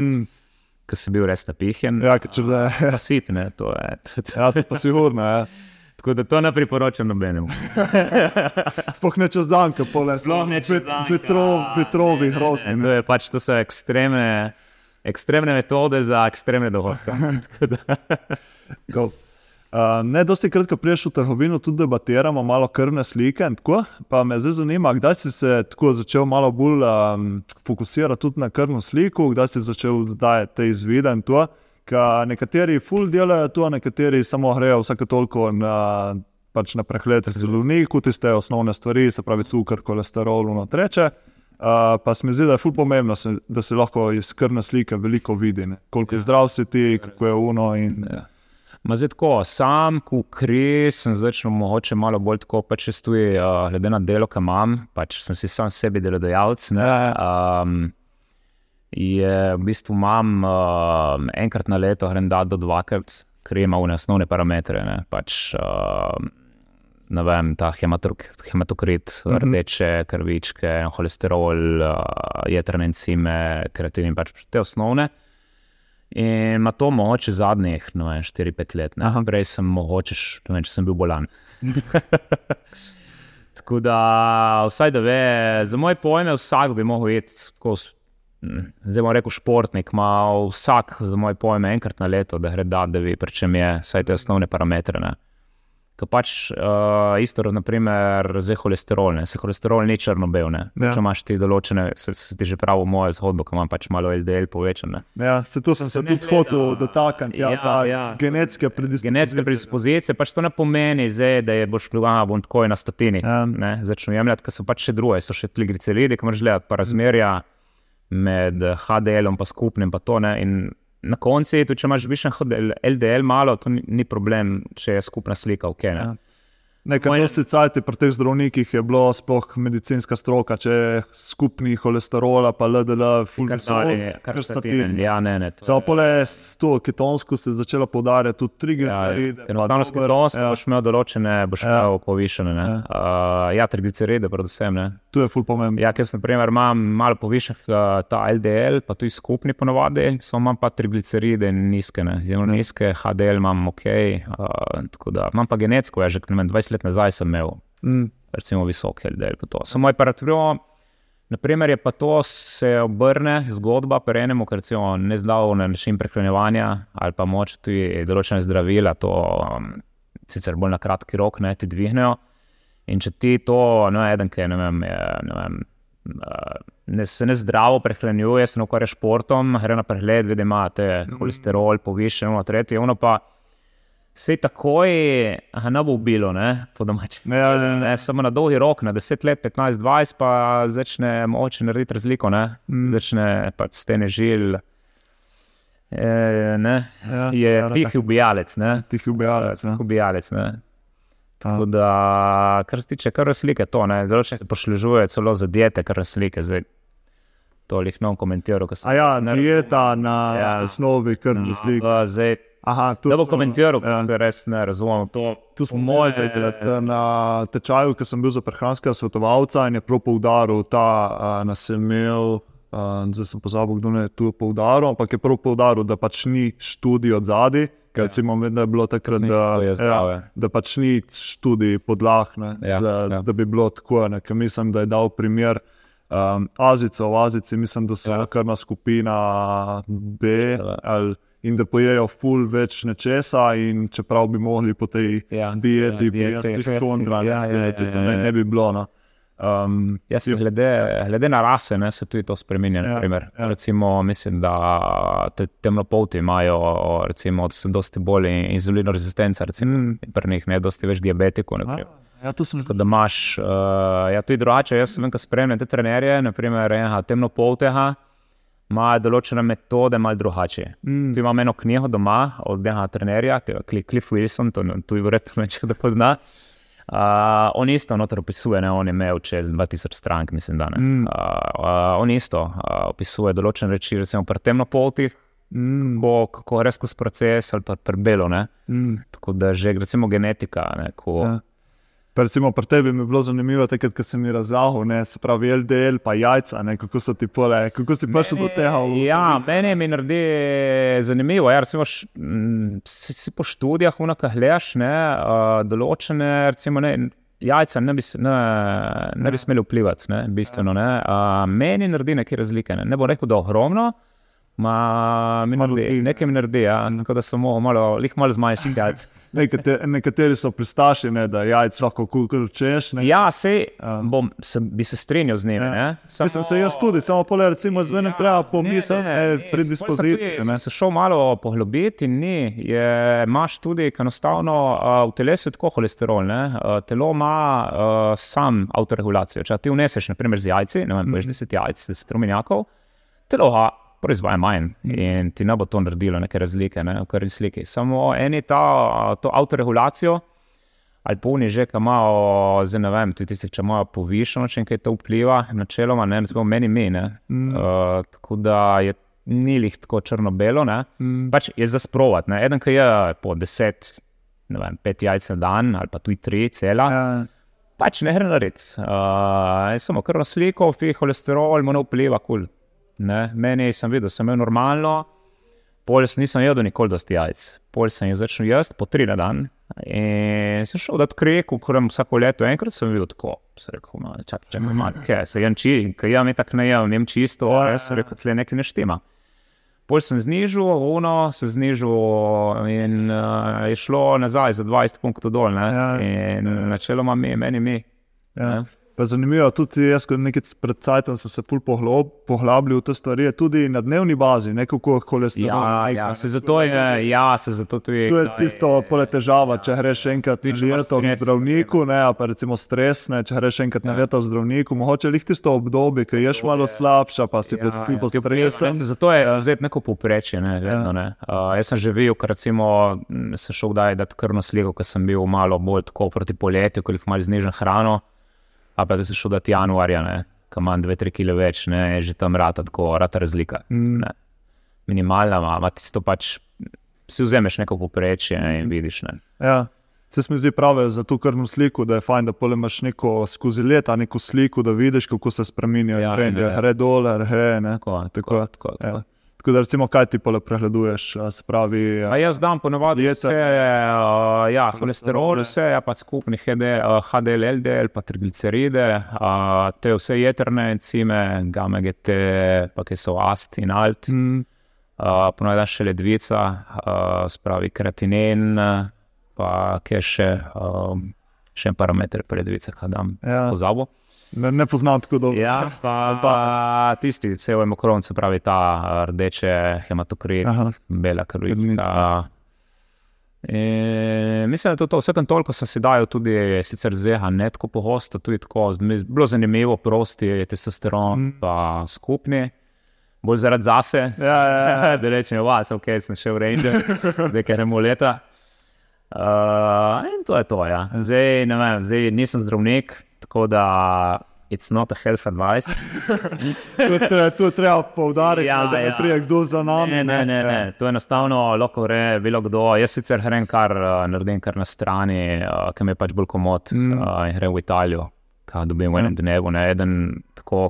ker sem bil res napihnjen. Ja, če le. Pa sit, ne, to je. Ja, pa sigurno, ja. Tako da to ne priporočam nobenemu. Sploh ne čez dan, ko pole Sploh ne čez dan, Vetrov, ja. vetrovi, grozni. To, je pač, to so ekstremne, ekstremne metode za ekstremne dohodke. Go. Uh, ne, dosti krat, ko priješ v trgovino, tudi debatiramo malo krvne slike. Tako, pa me zdaj zanima, kdaj si se tako začel malo bolj um, fokusirati tudi na krvno sliko, kdaj si začel dajati te izvide in to. Ker nekateri full delajo to, nekateri samo grejo vsake toliko na, pač na prehled zelovniku, tiste osnovne stvari, se pravi cukor, holesterol, no treče. Uh, pa se mi zdi, da je ful pomembno, se, da se lahko iz krvne slike veliko vidi, ne. koliko je zdrav si ti, kako je uno. In, Ja. Ma zdaj tako, sam, ko kri, sem začel mogoče malo bolj tako, pač jaz tudi, uh, glede na delo, ki imam, pač sem si sam sebi delodajalec. ne. Ja, Um, je v bistvu imam uh, enkrat na leto, grem da do dvakrat, ker ima v osnovne parametre. Ne, pač, uh, ne vem, ta hematok, hematokrit, Mhm. rdeče krvičke, holesterol, uh, jetrne encime, kreatin in pač te osnovne. In ima to mogoče zadnjih 4-5 let. ne. Aha. Prej sem mogoče, ne vem, če sem bil bolan. Tako da, vsaj da ve, za moje pojme, vsak bi lahko iti skozi. mm, Zdaj bom rekel, športnik ima vsak, za moje pojme, enkrat na leto, da gre da, da vi, pri čem je vsaj te osnovne parametre. Ne. Ker pač uh, isto, naprimer, zdaj holesterol, ne. se holesterol ni črno-bel. ne. Ja. Če imaš ti določene, se, se ti že pravi v mojo zgodbo, ki imam pač malo LDL povečan. ne. Ja, se to sem se ne tudi hotel gleda. dotakniti. Ja, Ja, ja. genetske predispozicije. Genetske predispozicije, pač to ne pomeni, zdaj, da je boš vplival, bom tako na statinih. Ja. Ja. Začnem jemljati, ker so pač še druge, so še trigliceridi, ki moraš gledati, pa razmerja med eh, HDL-om in skupnim. Pa to, ne, in na koncu, tudi če imaš višji LDL malo, to ni, ni problem, če je skupna slika ok. Ne. Ja. Nekaj dosti cajti pri teh zdravnikih je bilo sploh medicinska stroka, če je skupni holesterola, pa LDL, full Kar statine. statin. Ja, ne, ne. to Samo je- pole s to ketonsko se je začela poudarjati tudi Ja, trigliceride. ker enostavno s ketonsko ja, boš imel določene, boš Ja. imel povišene. Ne. Ja. Uh, ja, trigliceride, predvsem. Ne. tu je full pomembno. Ja, ker sem naprimer, imam malo povišen uh, ta LDL, pa tudi skupni ponovadi, samo imam pa trigliceride nizke, ne. zelo nizke, HDL imam ok, uh, tako da imam pa genetsko, ja, že ne vem, 20 let nazaj sem imel Mm. recimo visok LDL. Samo je paratrio, naprimer je pa to se obrne zgodba pri enemu, ker recimo ne znal na način prehranjevanja ali pa moč tudi določene zdravila, to um, sicer bolj na kratki rok ne ti dvignejo. In če ti to, no, eden, ki je, ne vem, je, ne vem, uh, ne, se ne zdravo prehranjuje, se ne ukvarja s športom, gre na pregled, vidi, ima te holesterol, povišen, ono tretje, ono pa se takoj ne bo ubilo, ne, po domači. Ja, ja, ja. Ne, samo na dolgi rok, na 10 let, 15, 20, pa začne moče narediti razliko, ne, Mm. začne pač stene žil. E, ne, Ja, je ja, tihi ubijalec, ne. Tih ubijalec. Ja. Ubijalec, ne. Ta. Tako da, kar se tiče kar slike, to ne, določene se poslužuje celo za diete, kar slike. Zdaj, to jih ne bom komentiral. ja, ne dieta na Ja. osnovi krvnih slik. razumem. Zdaj, Aha, tu da bo komentiral, ja. ker se res ne razumem. To, Tu smo moje- imeli na tečaju, ki sem bil za prehranskega svetovalca in je prav poudaril ta, a, nas je imel, a, zdaj sem pozabil, kdo je tu poudaril, ampak je prav poudaril, da pač ni študij od zadaj. Ker recimo, vem, da je bilo takrat, da, ja, da pač ni študij podlah, ne, Ja, za, ja. da bi bilo tako. Ne, ker mislim, da je dal primer um, Azica, v Azici, mislim, da so Ja. ja. krna skupina B. Ja. Ali, In da pojejo ful več nečesa, in čeprav bi mogli po tej Ja, dieti, ja, bi jaz ja, kontra, ja, ja, ja, da ja, ne, ja. ne bi bilo. No. Um, Jaz sem glede, glede na rase, ne, se tudi to spremenja. Ja, Ja, ja. Recimo, mislim, da te temnopolti imajo, recimo, dosti bolj inzulino rezistence, recimo, Mm. pri njih ne, dosti več diabetikov. naprimer. ja, to sem Tako da imaš, uh, ja, tudi drugače. Jaz sem, ko spremljam te trenerje, naprimer, enega temnopoltega, ima določene metode, malo drugače. Mm. Tu imam eno knjigo doma od enega trenerja, je Cliff Wilson, to ne- tu je verjetno več, da pozna. Uh, on isto noter opisuje, ne, on je imel čez 2000 strank, mislim, da ne. Mm. Uh, uh, on isto uh, opisuje določene reči, recimo pri temnopoltih, Mm. kako, kako res skozi proces ali pa pri belo. Mm. Tako da že recimo genetika. Ne, ko, Ja. Recimo pri tebi mi je bilo zanimivo, takrat, ko si mi razlagal, ne, se pravi LDL, pa jajca, ne, kako so ti pole, kako si prišel do tega. Ja, meni mi naredi zanimivo. Ja, recimo, š, m, si, si po študijah unaka gledaš, ne, uh, določene, recimo, ne, jajca ne bi, ne, ne bi smeli vplivati, ne, bistveno. Ne. Uh, meni naredi neke razlike. Ne, ne bo rekel, da ogromno. Ma, naredi, nekaj mi naredi, ja, tako da samo malo, lih malo zmanjši jajc. Nekate, nekateri so pristaši, ne, da jajc lahko kulčeš. Ja, sej, Ja. bom, se, bi se strinjal z njimi. Ja. ne. Mislim, se jaz tudi, samo pole, recimo, z menem treba pomisliti, ne, predispozicije. Ne. Se šel malo poglobiti in ni. Je, imaš tudi ker enostavno uh, v telesu je tako holesterol. Ne? Uh, telo ima uh, sam avtoregulacijo. Če ti vneseš, naprimer, z jajci, ne vem, Mhm. poješ 10 jajc, 10 rumenjakov, telo ga proizvaja manj Mhm. in ti ne bo to naredilo neke razlike ne, v krvni sliki. Samo eni ta, to avtoregulacijo. Ali puni že, ki imajo, zdaj ne vem, tudi tisti, če imajo povišeno, če nekaj to vpliva, načeloma, ne, recimo meni mi, ne. Mm. Uh, tako da je ni lih tako črno-belo. Mm. Pač je za sprovat, ne. Eden, ki je po deset, ne vem, pet jajc na dan ali pa tudi tri, cela, Ja. pač ne gre narediti. Uh, samo krvno sliko, fi holesterol, mu ne vpliva, kul. Ne. Meni sem videl, sem imel normalno, pol sem nisem jedel nikoli dosti jajc. Pol sem jih začel jesti po tri na dan. In sem šel dati krek, ukvarjam vsako leto, enkrat sem videl tako. Sem rekel, no, čakaj, če me malo, kaj se jem či, kaj jem, tako ne jem, jem čisto, Ja, jaz sem rekel, tle nekaj ne štima. Pol sem znižal, uno, se znižal in uh, je šlo nazaj za 20 punktov dol. Ne? Ja, in načeloma mi, meni mi. Ja. Ne. Pa zanimivo, tudi jaz, ko nekaj pred cajtom sem se pol poglabljal v te stvari, je tudi na dnevni bazi, nekako holesterol. Ja, ja, se zato je, ja, se zato tudi. To je tisto pole težava, če greš enkrat na leto k zdravniku, ne, pa recimo stres, ne, če greš enkrat na Ja. leto k zdravniku, mogoče lih tisto obdobje, ki ješ malo slabša, pa si ja, ful pod stresom. Ne, zato je ja. zdaj neko povprečje. Ne, vedno, ne. Uh, jaz sem že videl, ker recimo, sem šel kdaj dati krvno sliko, ker sem bil malo bolj tako proti poletju, jih malo znižam hrano. A pa da sem šel dati januarja, ki imam 2-3 kg več, ne, je že tam rata tako, rata razlika. Mm. Ne. Minimalna, ima, ima tisto pač. Si vzameš neko povprečje in vidiš. Ne. Ja. Se mi zdi pravi za to krvno sliko, da je fajn, da imaš neko skozi leta neko sliko, da vidiš, kako se spremenjajo Ja, ja, ja. gre dole, gre ne. Tako, Tako, tako, tako, tako. Ja. Tako da, recimo, kaj ti pole pregleduješ, a se pravi. A jaz dam ponovadi vse, uh, ja, holesterol, vse, ja, pa skupni HD, uh, HDL, LDL, pa trigliceride, uh, te vse jetrne encime, gamma GT, pa ki so ast in alt, Mm, uh, ponovadi še ledvica, uh, spravi kreatinin, uh, pa ki je še, um, še en parameter pri ledvicah, ki dam ja, pozabo. Ne, ne poznam tako dobro. Ja, pa, pa tisti, vse v emokron, se pravi ta uh, rdeče hematokrit, Aha. bela. Krvnica. In mislim, da je to, to. vse tam toliko sem si dajal, tudi sicer zeha, ne tako pogosto, tudi tako. Bilo zanimivo, prosti je testosteron, Mm. pa skupni, bolj zaradi zase. Ja, ja, ja. da rečem, vas, ok, sem šel v Ranger, zdaj keremo leta. Uh, in to je to. Ja. Zdaj, ne vem, zdaj nisem zdravnik, tako da it's not a health advice. To, je to je treba poudariti, Ja, ja, da ne ja. pride kdo za nami. Ne, ne, ne, ne. To je enostavno lahko gre bilo kdo. Jaz sicer grem kar, uh, naredim kar na strani, uh, ki mi je pač bolj komod Mm. mm. uh, in grem v Italijo. Kaj dobim v enem dnevu, ne eden, tako,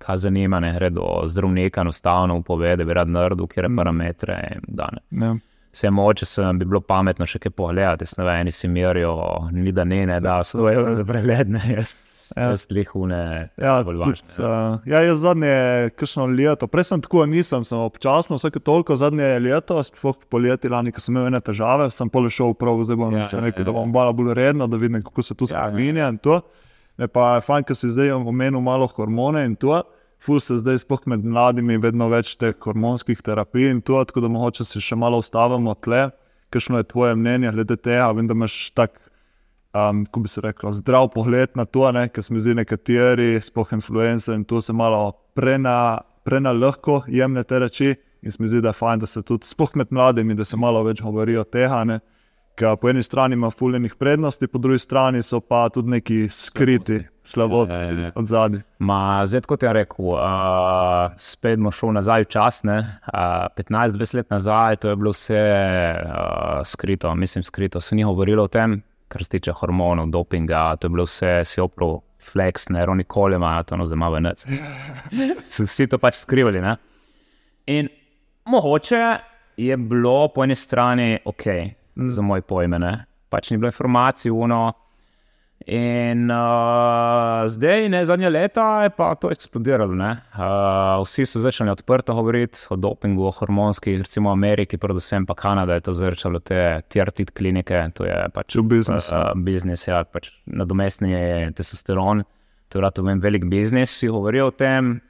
kaj zanima, ne gre do zdravnika, enostavno pove, da bi rad naredil, kje Mm. parametre. in Da, ne. Ja. Vse moče sem bi bilo pametno še kaj pogledati, ne vem, eni si merijo, ni da ne, ne da 100 evrov za pregled, ne, jaz, Ja. jaz lihune. Ja, tudi, uh, ja, jaz zadnje, kakšno leto, prej sem tako, nisem, sem občasno, vsake toliko zadnje leto, sploh poleti lani, ko sem imel ene težave, sem pol šel prav, zdaj bom Ja, ja, ja, rekel, ja. da bom malo bolj redno, da vidim, kako se to Ja, ja. spremenja in to. Me pa je fajn, ker si zdaj omenil malo hormone in to. Ful se zdaj, sploh med mladimi, vedno več teh hormonskih terapij in to, tako da mogoče se še malo ustavimo tle. Kakšno je tvoje mnenje glede tega? Vem, da imaš tak um, kako bi se reklo, zdrav pogled na to, ne, ker mi zdi, nekateri, sploh influencer, in to se malo prena, prena lahko jemne te reči. In se mi zdi, da je fajn, da se tudi, sploh med mladimi, da se malo več govori o tega. Ne. ki po eni strani ima fuljenih prednosti, po drugi strani so pa tudi neki skriti slabosti Ja, ja, ja. od zadnji. Ma, zdaj, kot je rekel, uh, spet bomo šel nazaj v čas. Uh, 15-20 let nazaj, to je bilo vse uh, skrito, mislim, skrito. Se ni govorilo o tem, kar se tiče hormonov, dopinga, to je bilo vse si oprav, flex, ne, oni koli imajo, to no zima venec. So vsi to pač skrivali. Ne? In mogoče je bilo po eni strani ok, za moj pojme, ne? pač ni bilo informacij, uno. In uh, zdaj, ne, zadnja leta, je pa to eksplodiralo. Uh, vsi so začeli odprto govoriti o dopingu, o hormonskih, recimo v Ameriki, predvsem pa Kanada je to zrčalo, te tiertit klinike, to je pač Če v biznis. uh, biznis, ja, pač nadomestni testosteron, to je rado vem, velik biznis, vsi govorijo o tem.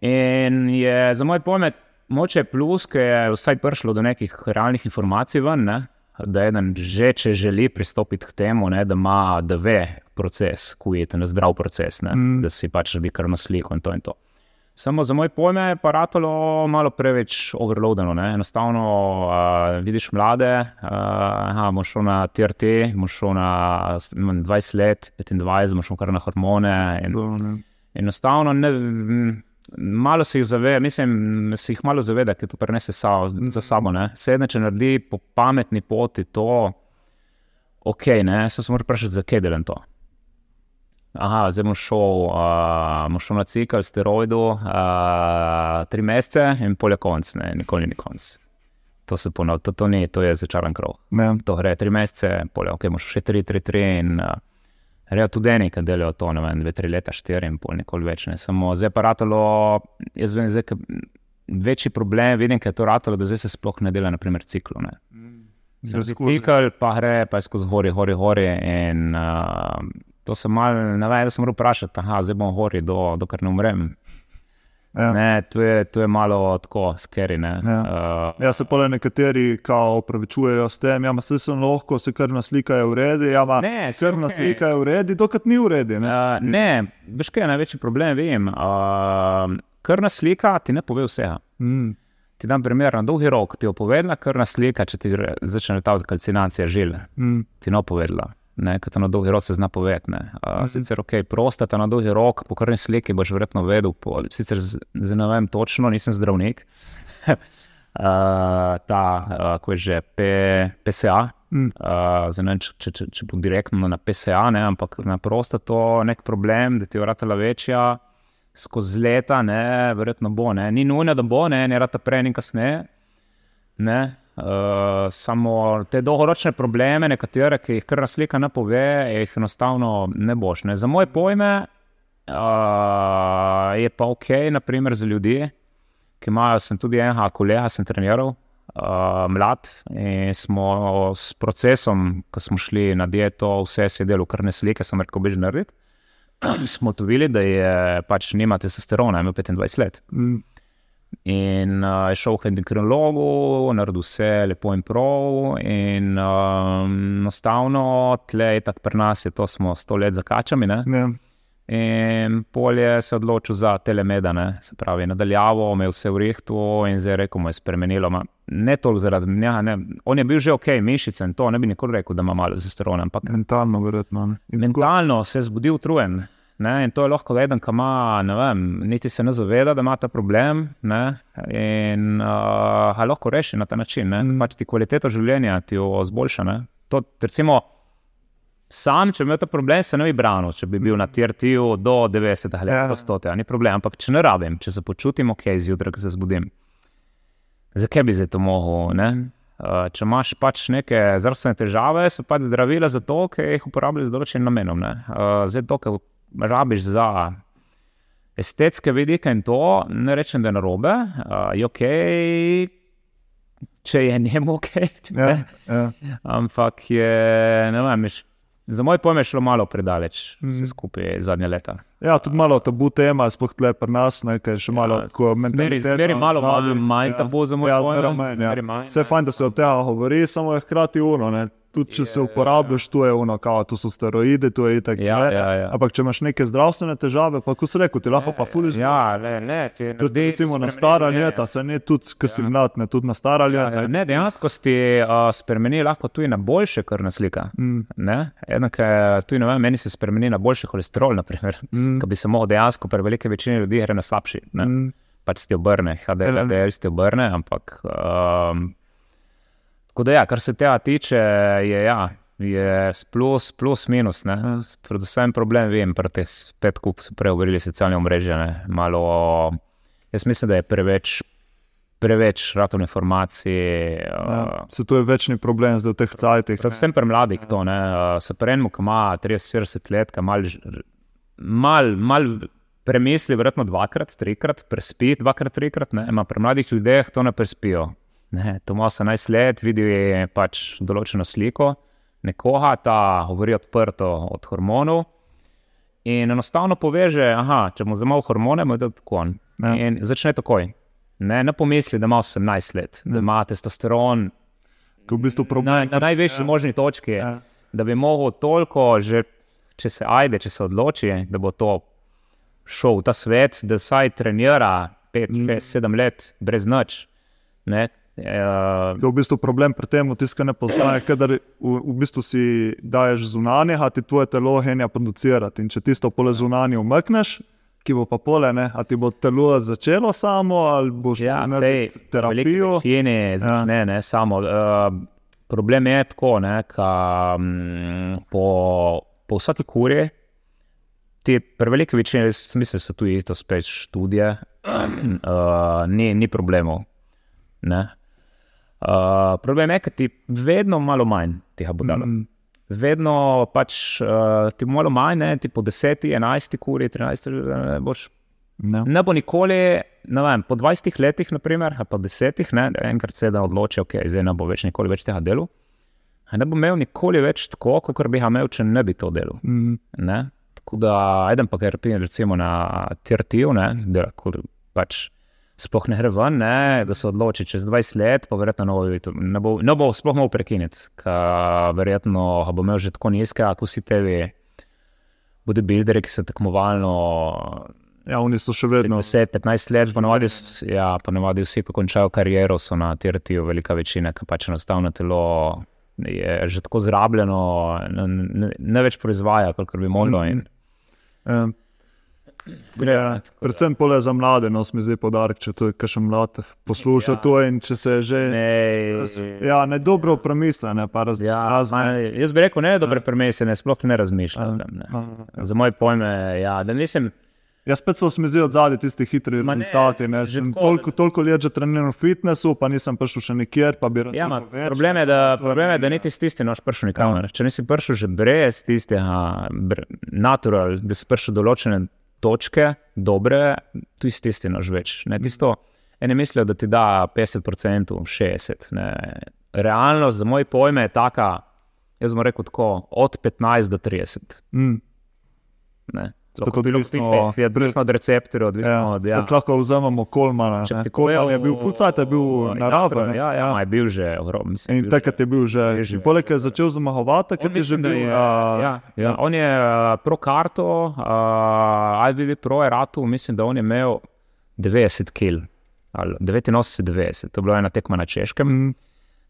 In je za moj pomen, moče plus, ker je vsaj prišlo do nekih realnih informacij ven, ne? Da eden že, če želi pristopiti k temu, ne? da ima, da ve proces, kujete na zdrav proces, ne? Mm. da si pač redi krvno sliko in to in to. Samo za moj pojme je paratolo malo preveč overloadeno. Ne? Enostavno uh, vidiš mlade, uh, boš šel na TRT, boš šel na s- imam 20 let, 25, boš šel kar na hormone. In, enostavno ne, malo se jih zaveda, mislim, se jih malo zaveda, ker to prenese sa, za sabo. Ne? Sedne, če naredi po pametni poti to, ok, ne, se moraš vprašati, zakaj delam to. Aha, zdaj bom šel, uh, bom šel na cikl, steroidu, uh, tri mesece in polje konc, ne, nikoli ni konc. To se ponovno, to, to ni, to je začaran krov. Ne. To gre tri mesece, polje, ok, moš še tri, tri, tri in uh, Rejo tudi eni, ki delajo to, ne vem, dve, tri leta, štiri in pol, nikoli več. Ne. Samo zdaj pa ratalo, jaz vem, zdaj, večji problem vidim, ker je to ratalo, da zdaj se sploh ne dela, naprimer, ciklu. Ne. Zdaj Cikl pa gre, pa je skozi gori, gori, gori. In uh, to sem mal, ne vem, da sem moral vprašati, aha, zdaj bom gori, do, dokler ne umrem. Ja. Ne, to, je, to je malo tako, skeri. Ja. Uh, Ja, se pa nekateri opravičujejo s tem, ja, se sem lahko, se krvna slika je v redu, ja, ma, Ne, krvna okej. slika je v redu, dokrat ni v redu. Ne? Uh, ne, veš, kaj je največji problem, vem. Uh, krvna slika ti ne pove vsega. Mm. Ti dam primer, na dolgi rok ti je povedala krvna slika, če ti začne letati kalcinacija žil. Mm. Ti ne povedala. Ne, ker na dolgi rok se zna povedati. Uh, sicer, ok, prostata na dolgi rok, po krvni sliki boš verjetno vedel, po, sicer zdaj ne vem točno, nisem zdravnik. uh, ta, uh, ko je že P, PSA, Mm. Uh, zdaj če, če, če, če bo direktno na PSA, ne, ampak na prostato nek problem, da ti je vrata večja skozi leta, ne, verjetno bo. Ne. Ni nujno, da bo, ne, ne rata prej in kasneje. Ne. Uh, samo te dolgoročne probleme, nekatere, ki jih krvna slika ne pove, jih enostavno ne boš. Ne. Za moje pojme uh, je pa ok, naprimer za ljudi, ki imajo, sem tudi enega kolega, sem treniral, uh, mlad in smo s procesom, ko smo šli na dieto, vse se je delo krvne slike, sem rekel, bež narediti. Smo tu videli, da je pač nima testosterona, ima 25 let. Mm. In uh, je šel k endokrinologu, naredil vse lepo in prav. In um, enostavno, tle je tako pri nas, je to smo sto let zakačami. Ne? Ne. In polje se je odločil za telemeda, ne? se pravi, nadaljavo, imel vse v rehtu in zdaj rekel, mu je spremenilo. Ma, ne toliko zaradi njega, ne. on je bil že ok, mišice in to, ne bi nikoli rekel, da ima malo ampak Mentalno, verjetno. mentalno se je zbudil utrujen. Ne, in to je lahko eden, ki ima, ne vem, niti se ne zaveda, da ima ta problem. Ne, in uh, lahko reši na ta način. Ne, Mm. pač ti kvaliteto življenja ti jo izboljša. Ne. To, recimo, sam, če bi imel ta problem, se ne bi branil, če bi bil na TRT-ju do 90 let, Ja. do 100, ni problem. Ampak če ne rabim, če se počutim ok zjutraj, ko se zbudim, zakaj bi zdaj to mogel? Ne? Uh, če imaš pač neke zdravstvene težave, so pač zdravila za to, ki jih uporabljaš z določenim namenom. ne. Uh, zdaj, to, kar rabiš za estetske vidike in to, ne rečem, da je narobe, uh, je ok, če je njemu ok. Ja, ja. Ampak je, ne vem, je š- za moj pojem je šlo malo predaleč, Mhm. vse skupaj zadnje leta. ja, tudi malo tabu tema, sploh tle pri nas, nekaj še malo Ja, tako zmeri- mentaliteta zmeri malo manj- manj Ja. tabu za moj ja, pojem, zmeraj manj, ja. Vse je fajn, da se o tem govori, samo je hkrati uno. Ne? Tudi če se uporabljaš, to je ono, kao, to so steroidi, to je itak. Ja, ne. ja, ja. Ampak če imaš neke zdravstvene težave, pa ko si rekel, ti lahko pa fuliš. Ja, ne, ne. ti Tudi naredi- recimo na stara leta, se ne tudi, ki si Ja. mlad, ne tudi na stara Ja, leta. ja, ne, dejansko si uh, spremeni lahko tudi na boljše, kar nas slika. Mm, Enako, tudi ne vem, meni se spremeni na boljši holesterol, naprimer, mm, ki bi se lahko dejansko pri veliki večini ljudi gre na slabši. Ne? mm. Pač ti obrne, HDL ti obrne, ampak. Um, tako da, ja, kar se tega tiče, je, ja, je plus, plus, minus. Ne? Ja. Predvsem problem, vem, pri teh spet, ko so prej govorili socialne omrežje. ne, Malo, jaz mislim, da je preveč, preveč ratov informacij. Ja, Uh, se to je večni problem zdaj v teh cajtih. Predvsem pri mladih to, ne, uh, se enem, ki ima 30-40 let, ki mal, mal, mal premisli, verjetno dvakrat, trikrat, prespi dvakrat, trikrat, ne, ima pri mladih ljudeh to ne prespijo. Ne, to ima 18 let, vidi pač določeno sliko nekoga, ta govori odprto od hormonov. In enostavno poveže, da če mu zamo hormone, mu je to tako. Ja. In začne takoj. Ne, ne pomisli, da ima 18 let, da ima testosteron Ko v bistvu na, problem. na največji ja. možni točki, ja. Ja. da bi mogel toliko, že, če se ajde, če se odloči, da bo to šel v ta svet, da vsaj trenira 5, 6, 7 let brez noč. Ne? Uh, Je v bistvu problem pri tem, tiskaj ne poznaje, kadar v, v bistvu si daješ zunanjega, ti tvoje telo henja producirati. In če tisto pole zunanje umakneš, ki bo pa pole, ne, a ti bo telo začelo samo, ali boš ja, sej, terapijo. Večini začne, ja. ne, samo. Uh, problem je tako, da um, po, po vsaki kuri, ti prevelike večine, mislim, so tu isto spet študije, uh, ni, ni problemov. Ne? Uh, problem je, da ti vedno malo manj tega bo dalo. Mm, Vedno pač uh, ti malo manj, ne, ti po 10, 11, kuri, 13, ne boš ne. ne bo nikoli, ne vem, po 20 letih, naprimer, ali pa 10, ne, enkrat se da odloči, ok, zdaj ne bo več nikoli več tega dela. Ne bo imel nikoli več tako, kot bi ga imel, če ne bi to delal. Mm, Ne? Tako da, eden pa ker pije recimo na kur pač sploh ne gre ven, ne, da se odloči čez 20 let, pa verjetno ne bo, videl- ne bo, ne bo sploh mogel prekiniti, ker verjetno bo imel že tako nizke, kot vsi tevi bodybuilderi, ki so tekmovalno ja, oni so še vedno. 10-15 let, ponavadi, s- ja, ponavadi vsi, ki končajo kariero, so na tertiju, velika večina, ki pač enostavno telo je že tako zrabljeno, ne, ne, ne več proizvaja, kot bi moglo. In, Um, ja, predvsem pole za mlade, no, mi zdi podarek, če to je kakšen mlad posluša Ja. ja. to in če se je že. Ne, Ja, ne dobro premišljene, pa raz, ja, razne. jaz bi rekel, ne, dobre premesene, sploh ne razmišljam. o tem, ne. Ja. Za moje pojme, ja, da nisem. Ja, spet so se mi zdi od zadaj tisti hitri ne, rezultati. Ne, toliko, toliko let že treniral v fitnessu, pa nisem prišel še nikjer. bi Ja, ma, več, problem, je, da, problem je, da ja. niti s tistim noš prišel nikamor. Če nisi prišel že brez tistega, natural, da si prišel do določene točke, dobre, tu s tistim noš več. Ne, tisto, eni mislijo, da ti da 50%, 60%. Ne. Realnost za moj pojme je taka, jaz bom rekel tako, od 15 do 30. Mm. Ne. Lahko bi bilo odvisno- je odvisno od receptorjev, odvisno Ja, od ja. Lahko vzamemo kolmana. Kolman je bil fulcajt, je bil naraven. Ja, ja, je bil že ogromno. In takrat je bil že, Je že- poleg tega je začel zmagovati, takrat je že bil. je- a, ja, ja. On je uh, pro karto, uh, IVV Pro je ratu, mislim, da on je imel 90 kg. Ali 89-90, to je bila ena tekma na češkem. mm,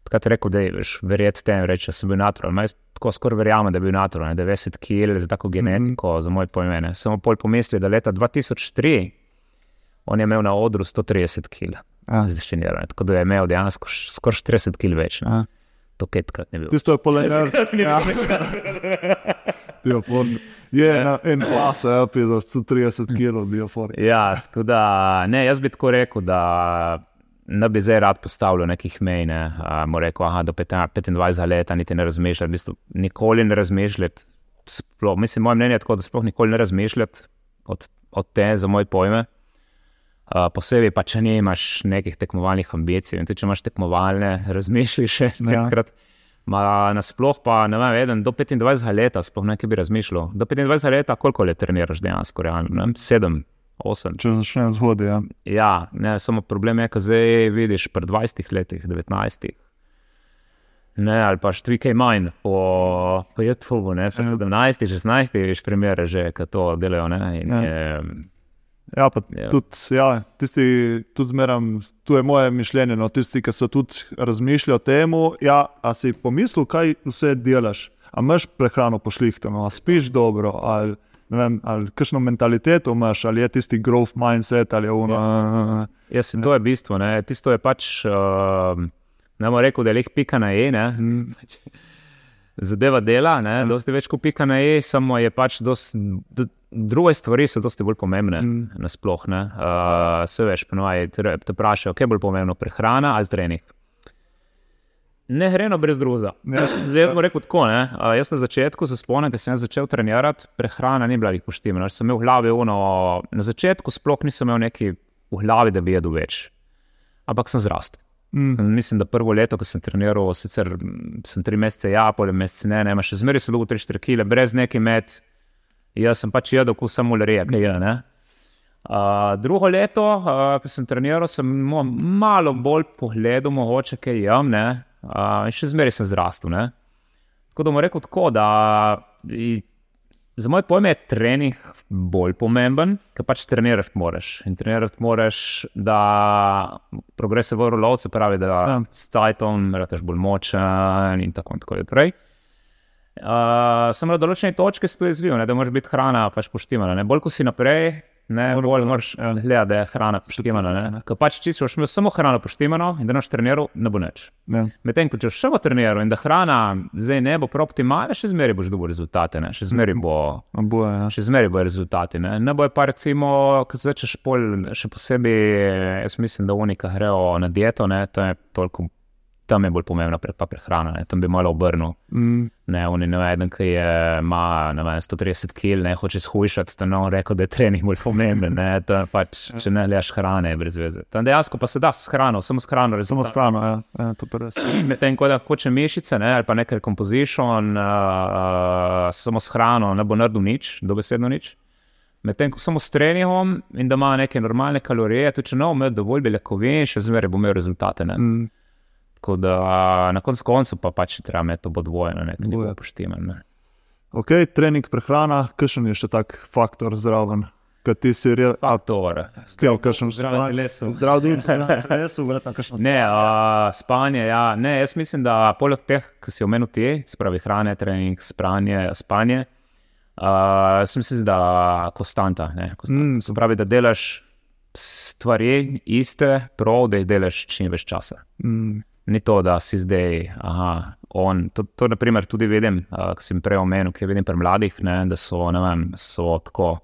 Takrat je rekel, da je veš, verjeti tem, reči, da sem bil natural. Jaz tako skoraj verjamem, da je bil natural, ne, 90 kg za tako genetiko, mm -hmm. za moj pojmene. Samo pol pomisli, da leta 2003 on je imel na odru 130 kg. Ja. Zdaj še ne vem, tako da je imel dejansko skoraj 40 kg več. Ne. Ja. To ketkrat ne bil. Tisto je poleg tega. Bioform. Je na en pas, ja, pi za 130 kg bioform. Ja, tako da ne, jaz bi tako rekel, da ne bi zdaj rad postavljal nekih mej. Ne. Uh, rekel, aha, do 15 25 let niti ne razmišljati, v bistvu, nikoli ne razmišljati. Sploh, mislim, moje mnenje je tako, da sploh nikoli ne razmišljati od, od te, za moje pojme. Uh, posebej pa, če nimaš nekih tekmovalnih ambicij. In tudi, če imaš tekmovalne, razmišljaj še Ja. enkrat. Ma nasploh pa, ne vem, eden, do 25 let, sploh nekaj bi razmišljal. Do 25 let, koliko let treniraš dejansko, realno? Ne 7, 8. Če začne zgodaj. Ja. Ja, ne, samo problem je, da zdaj vidiš pri 20 letih, 19. Ne, ali pa še 3K manj po, po YouTubu, ne, 17, 16, veš, primere že, ki to delajo. Ne, in, Ja. je, Ja, pa Ja. tudi, ja, tisti, tudi zmeram, tu je moje mišljenje. No, tisti, ki so tudi razmišljali o tem, ja, a si pomislil, kaj vse delaš. A imaš prehrano pošlihtano, a spiš dobro, ali, vem, ali kakšno mentaliteto imaš, ali je tisti growth mindset, ali je ono. Ja. jaz, to je bistvo. Ne, tisto je pač, uh, ne bomo rekel, da je leh pika na e. Ne, zadeva dela, ne, dosti več kot pika na e, samo je pač dosti. d- Druge stvari so dosti bolj pomembne, mm. nasploh. Uh, se veš, ponovaj te vprašajo, kaj je bolj pomembno, prehrana ali trening. Ne gre no brez drugega. Ja. Zdaj bom rekel tako. Ne? Uh, jaz na začetku se spomnim, da sem začel trenirati, prehrana ni bila jih poštima. Sem imel v glavi ono, na začetku sploh nisem imel neki v glavi, da bi jedel več. Ampak sem zrastel. Mm. Mislim, da prvo leto, ko sem treniral, sicer sem tri mesece, ja, pol mesece ne, ne, še zmeraj se dolgo 3-4 kile, brez neki med. Jaz sem pač jedel, kot samo reje, ne je. Ne? Uh, drugo leto, uh, ko sem treniral, sem malo bolj pogledal, mogoče kaj jem, ne, uh, še zmeraj sem zrastel. Ne. Tako da bom rekel tako, da za moj pojem je trening bolj pomemben, ker pač trenirati moraš. In trenirati moraš, da progrese v rolovce pravi, da Ja. s cajtom rataš bolj močen in tako, naprej. Uh, sem na določeni točki se to izvil, ne, da moraš biti hrana pač poštimana. Ne. Bolj ko si naprej, ne, Mora bolj moraš ja. gledati, da je hrana poštimana. Ne. Ker pač če boš imel samo hrano poštimano in da noš treniral, ne bo nič. Ja. Medtem ko če boš samo treniral in da hrana zdaj ne bo prav optimalna, še zmeraj boš dobil rezultate, ne. še zmeraj bo. Oboje, ja. Še zmeraj bojo rezultati. Ne, ne bojo pa, recimo, ko začneš pol, še posebej, jaz mislim, da unika grejo na dieto, ne, to je toliko, tam je bolj pomembna pre, prehrana, ne, tam bi malo obrnil. Mm. Ne, oni ne vem, ki je, ima vem, 130 kg, ne hoče shujšati, to ne on rekel, da je trening bolj pomemben. Ne, je pač, če ne leš hrane, je brez veze. Tam dejansko pa se da s hrano, samo s hrano, Samo rezultat. s hrano, ja. ja, to pa res. Medtem ko da hoče mišice ne, ali pa nekaj composition, uh, samo s hrano ne bo naredil nič, dobesedno nič. Medtem ko samo s treningom in da ima neke normalne kalorije, tudi če ne bo imel dovolj beljakovin, še zmeraj bo imel rezultate. Ne. Mm. Tako da na koncu koncu pa pač treba imeti podvojeno, nekaj ne bo Dvoje. upoštevano. Ok, trening, prehrana, kakšen je še tak faktor zraven, ki ti si rekel, Faktor. Kaj, kakšen Zdravo telesu. Zdrav telesu, verjetno kakšno Ne, uh, spanje, ja. ne, jaz mislim, da poleg teh, ki si omenil ti, spravi hrane, trening, spranje, spanje, uh, jaz mislim, da konstanta. Ne, konstanta. Mm. Se pravi, da delaš stvari iste, prav, da jih delaš čim več časa. Mm. Ni to, da si zdaj, aha, on. To, to naprimer, tudi vidim, uh, ki sem prej omenil, ki vidim pri mladih, ne, da so, ne vem, so tako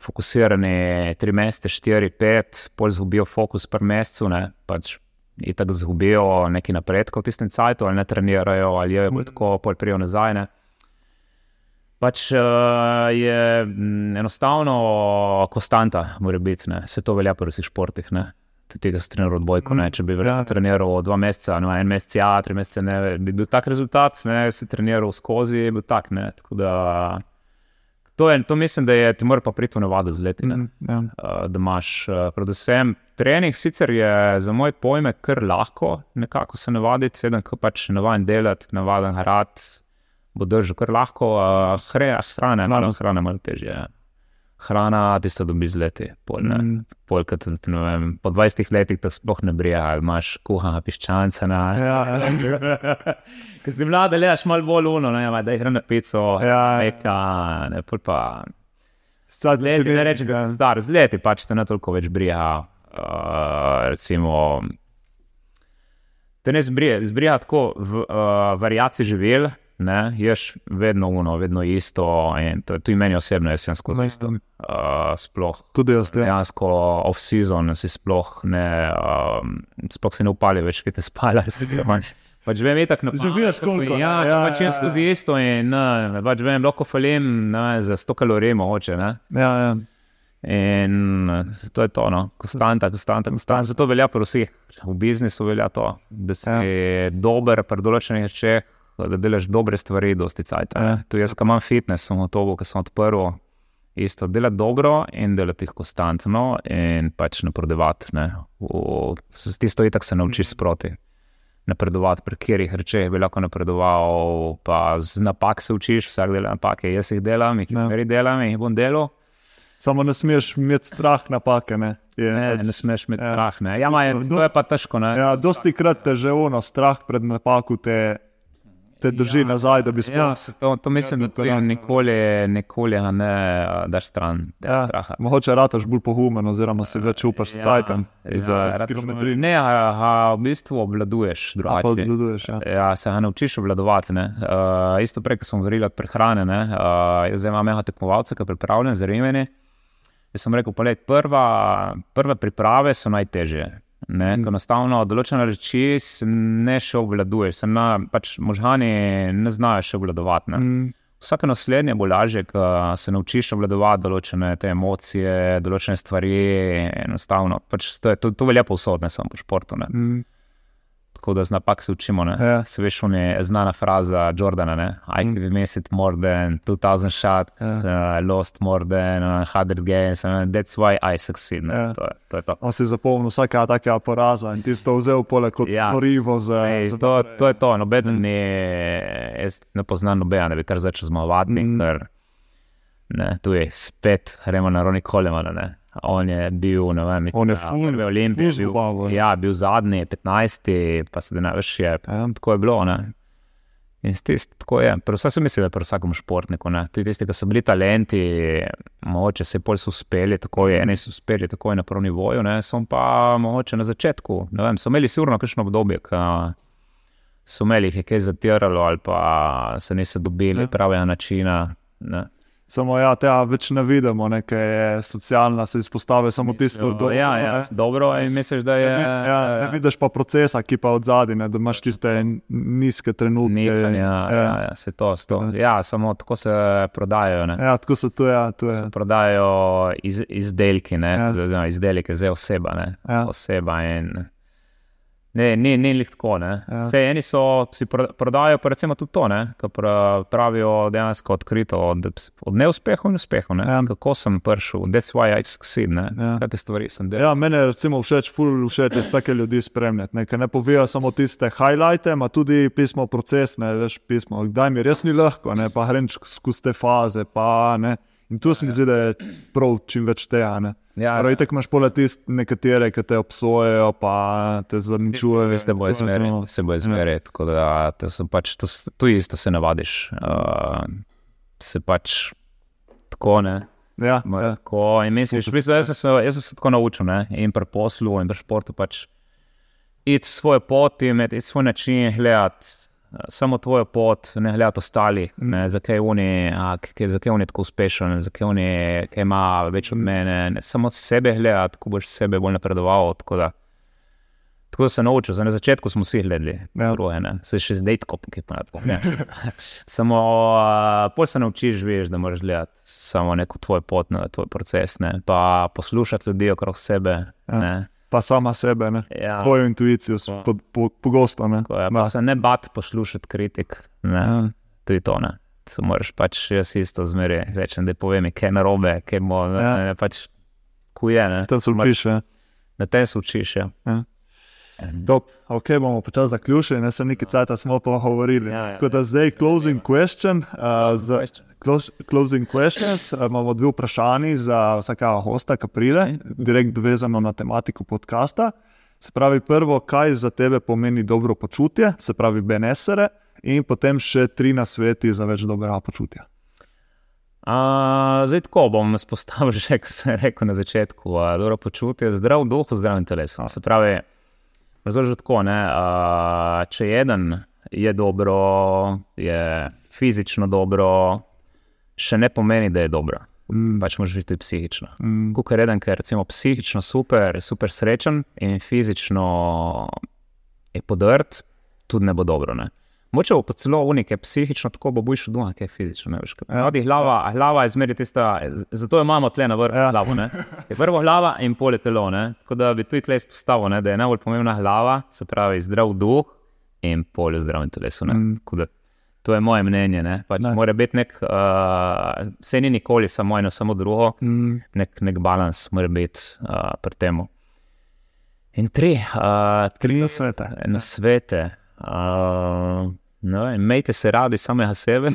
fokusirani tri mesece, štiri, pet, pol izgubijo fokus per mesecu, ne, pač in tako izgubijo neki napredek v tistem cajtu, ali ne trenirajo, ali je bolj tako, pol prijo nazaj. Ne. Pač uh, je mm, enostavno konstanta, mora biti, ne. se to velja pri vseh športih. Ne. Tudi tega se trenira odbojko. Ne. Če bi ja. treniral dva meseca, no, en mesec, ja, tri mesece, ne, bi bil tak rezultat, ne, si treniral skozi, je bil tak. Ne. Tako da, to, je, to mislim, da je ti mora pa priti v navado z leti. Ne. Mm. Ja. Uh, da imaš, uh, predvsem, trening sicer je za moj pojme kar lahko, nekako se navaditi, sedem, ko pač navaden delati, navaden rad, bo držal kar lahko, uh, hre, hrana, malo hrana, malo težje. ja. Hrana, tisto dobi z leti. Pol, ne. Mm. Pol, ne vem, po 20 letih te sploh ne brija, ali imaš kuhana piščanca. Na, Ja, ja. Ker si mlada, gledaš malo bolj uno, ne, ma, da jih na pico, Ja, neka, ne, pol pa. Z leti, tudi- ne rečem, da ja. sem star, z leti pač te ne toliko več brija. Uh, recimo, te ne zbrija, zbrija tako v uh, variaciji živel, ne, ješ vedno uno, vedno isto. To je tudi meni osebno, jaz sem skozi isto. Uh, sploh Tudi jaz, ja. dejansko off-season si sploh ne, um, sploh si ne upali več, kaj te spala. Pač vem, itak na Že veš, koliko, ne? Ja, Ja, ja, pač ja, jaz skozi isto in ne, pač vem, lahko falim ne, za 100 kalorij mogoče. Ne. Ja, ja. In to je to, no. konstanta, konstanta, konstanta. Zato velja pri vseh. V biznisu velja to, da si ja. dober pri določenih rečeh, da delaš dobre stvari, dosti cajt. Ja. Tu jaz, ki imam fitness, sem to, ki sem odprl. Isto delati dobro in delati jih konstantno, in pač napredovati. s- Tisto itak se naučiš sproti. napredovati, pri katerih rečeh bi lahko napredoval, pa z napak se učiš, vsak dela napake, jaz jih delam, jih Ja. ne delam, jih bom delal. Samo ne smeš imeti strah napake. Ne, je, Ne, pač- ne smeš imeti ja. strah. Ne. Ja, ma je, Dosti- to je pa težko. Ne. Ja, dosti krat te že ono, strah pred napako te, te drži ja, nazaj, da bi sploh. Ja, to, to mislim, Ja, da to ti korak, ja. nikoli, nikoli ne daš stran. Ja, straha. mogoče rataš bolj pohumen, oziroma si več upaš ja, rad- kilometri. Ne, a, a, v bistvu obvladuješ drugače. obvladuješ. Ja. Ja, se ga naučiš obvladovati. ne. Uh, isto prej, ko smo govorili od prehrane. ne, Uh, zdaj imam mega tekmovalce, ki pripravljajo za remeni. Jaz sem rekel, pogled, prva, prve priprave so najtežje. Ne, mm. Enostavno, določene reči ne še obvladuješ, se na, pač možgani ne znajo še obvladovati. Mm, Vsake naslednje bo lažje, ko se naučiš obvladovati določene te emocije, določene stvari. Enostavno, pač to, je, to, to velja povsod, ne samo po športu. Ne. mm, Tako da z napak se učimo. Ne. Ja. Se veš, je znana fraza Jordana, ne? I Mm. can miss it more than 2000 shots, Ja. uh, lost more than uh, 100 games, and that's why I succeed. ne. Ja. To, je, to je to. On si zapomnil vsakega takega poraza in ti si to vzel poleg kot Ja. porivo za. Ej, za to, naprej. to je to. Noben ni, jaz ne poznam nobena, da bi kar začel zmagovati, Mm. mm. ker ne, tu je spet, gremo na Roni Kolemana. On je bil, ne vem, On je ful- prvi Olimpij, ful bil, zmagal, ja. bil zadnji, 15, pa se ne veš, je Ja. tako je bilo. Ne. In tist, tako je. Vse sem mislil, da je pri vsakem športniku. Ne. Tudi tisti, ki so bili talenti, mogoče se pol so uspeli, tako je, eni so uspeli tako je na prvem nivoju, ne. so pa mogoče na začetku. Ne vem, so imeli sigurno kakšno obdobje, ki so imeli jih je kaj zatiralo, ali pa se niso dobili Ja. pravega načina. Ne. Samo ja, tega več ne vidimo, ne, ker je socialna, se izpostavi samo tisto, Do, ja, ja, ne. dobro, in misliš, da je. Ne, ja, ne vidiš pa procesa, ki pa od zadaj, ne, da imaš tiste nizke trenutke. Nihanja, ja, ja. ja, ja, se to, to. Ja, samo tako se prodajajo. Ne. ja, tako se to je. To je. Se prodajajo iz, izdelki, ne, Ja. ja. izdelke, zdaj oseba. Ne, Ja. oseba in, ne, ni, ni lih tako. Ne. Ja. Sej, eni so si pro- prodajajo, pa recimo tudi to, ne, kar pra- pravijo dejansko odkrito od, od neuspehov in uspehov. Ne. Ja. Kako sem prišel, that's why I succeed. Ne. Ja. Kakšne stvari sem delal. Ja, meni je recimo všeč, ful všeč je take ljudi spremljati, ne, ne povejo samo tiste highlighte, ima tudi pismo proces, ne veš, pismo, kdaj mi res ni lahko, ne, pa grem skozi te faze, pa ne. In tu se mi zdi, da je prav čim več tega. Ne. Ja, Torej, tako imaš pole tiste nekatere, ki te obsojejo, pa te zaničujejo. Se bo Tako da izmeril, samo- se bo izmeril. Tako da to pač, to, tu isto se navadiš. Uh, se pač tako ne. Ja, Ma, ja. Tako, in misliš, v bistvu, jaz, sem se, jaz sem se tako naučil, ne? in pri poslu, in pri športu, pač iti svojo pot, imeti svoj način, gledati samo tvojo pot, ne gledati ostalih, ne, zakaj je oni, a, k- zakaj oni tako uspešen, zakaj oni, kaj ima več od mene. Ne, samo sebe gledati, ko boš sebe bolj napredoval. Tako da, tako da se naučil, Zdaj, na začetku smo vsi gledali, Ja. druge, ne, se še zdaj tako, pa ne. Samo uh, pol se naučiš, veš, da moraš gledati samo neko tvoj pot, ne, tvoj proces, ne, pa poslušati ljudi okrog sebe. Ja. Ne. Pa sama sebe, ne, Ja. svojo intuicijo, po, po, pogosto. Ne. Tako Ja. pa se ne bati poslušati kritik. Ne. Ja. To je to. Ne. To moraš pač jaz isto zmeraj rečem, da povem, kaj je narobe, kaj bo, Ja. ne, pač ku je. Ne. Tam se učiš. Ja. Na tem se učiš. Ja. Top, ok, bomo počasi zaključili, ne se nekaj cajt smo pa govorili. Ja, ja. Tako da zdaj closing question. Uh, za, close, closing questions. Uh, imamo dve vprašanji za vsakega hosta, ki pride, direkt vezano na tematiko podcasta. Se pravi, prvo, kaj za tebe pomeni dobro počutje, se pravi, benesere, in potem še tri nasveti za več dobrega počutja. A, zdaj tako bom spostavil, že kot sem rekel na začetku. A, dobro počutje, zdrav duh, zdrav telesu. Se pravi, razložim tako. Ne, a, če jeden je dobro, je fizično dobro, še ne pomeni, da je dobro. Mm. Pač moraš biti psihično. Mm. Kukor je eden, ker je recimo psihično super, super srečen in fizično je podrt, tudi ne bo dobro. Ne? Moče bo celo unik, je psihično tako, bo boš doma, kaj je fizično. Veš, kaj Ja. glava, glava je zmeraj tista, zato imamo tle na vrhu Ja. ja. glavo. Ne? Je prvo glava in pole telo. Ne? Tako da bi tudi tle izpostavil, ne? da je najbolj pomembna glava, se pravi zdrav duh in polje zdravem telesu. ne. Mm. Da To je moje mnenje. Ne? Pač Ne. mora biti nek, uh, vse ni nikoli samo eno, samo drugo Mm. nek, nek balans mora biti uh, pri tem. In tri, uh, tri nasvete. na svete. Uh, ne Imejte se radi samega sebe,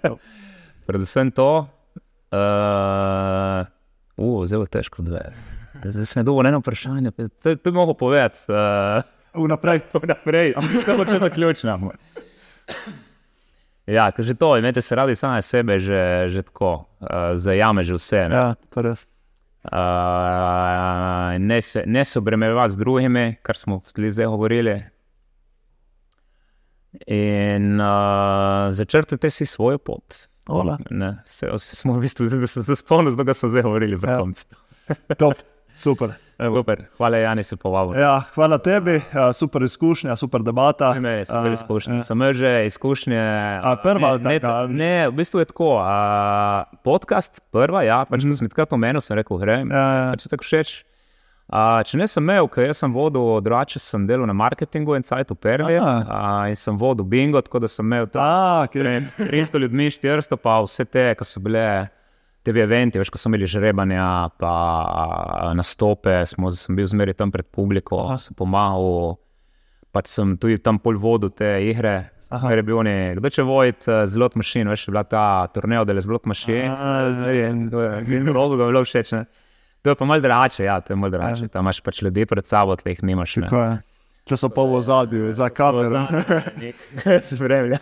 predvsem to. Uh, uh, zelo težko dve. Zdaj sem dobil eno vprašanje, to, bi mogel povedati. Uh, Vnaprej. Naprej, to bo čisto ključno. Ja, ker že to, imejte se radi same sebe, že, že tako, uh, zajame že vse. Ne, Ja, pa res. uh, ne, se, ne se obremenjevati z drugimi, kar smo tudi zdaj govorili. In uh, začrtite si svojo pot. Ne, se, smo v bistvu, da sem se spomnil, da smo zdaj govorili pri Ja. koncu. Top. Super. Evo. Super, hvala, Jani, se povabil. Ja, hvala tebi, ja, super izkušnja, super debata. Ne, so A, bile izkušnje. ja. Sem že izkušnje. A, prva ali ne, taka? ne, ne, v bistvu je tako. A, podcast, prva, ja, pač mm. sem takrat omenil, sem rekel, grem. Mhm. Ja, ja. Če tako všeč. A, če ne sem imel, ker jaz sem vodil, drugače sem delal na marketingu in sajtu Pervi. Aha. In sem vodil bingo, tako da sem imel tam okay. Torej, 300 ljudmi, 400 pa vse te, ki so bile. Te eventi, veš, ko so imeli žrebanja, pa a, nastope, smo, sem bil zmeraj tam pred publiko, Aha. sem pomagal. Pač sem tudi tam pol vodil te igre. Zmeraj je bil oni, kdo če vojt z Lot Machine, veš, je bila ta. Aha. Zmeraj je, je, mnogo ga je bilo všeč. Ne? To je pa mal drugače, ja, to je mal drugače. Tam imaš pač ljudi pred sabo, tleh nimaš. Ne? Tako je. Če so pa v ozadju, za kamero. Spremlja.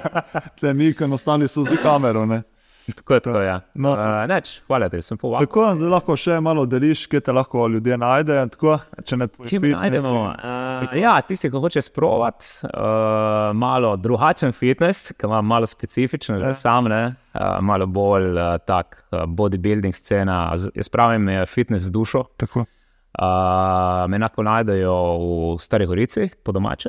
Te mi, ki ostali so za kamero. Ne? Tako je to, ja. No. Uh, neč, hvala ti, sem povabil. Tako, zdaj lahko še malo deliš, kje te lahko ljudje najdejo. Tako, če ne tvoj fitness najdemo, uh, ja, tisti, ki hoče sprovat uh, malo drugačen fitness, ki ima malo specifičen, Ja. že sam, ne, uh, malo bolj uh, tak uh, bodybuilding scena. Jaz pravim, je fitness z dušo. Tako. Uh, me enako najdejo v Stari Gorici, po domače.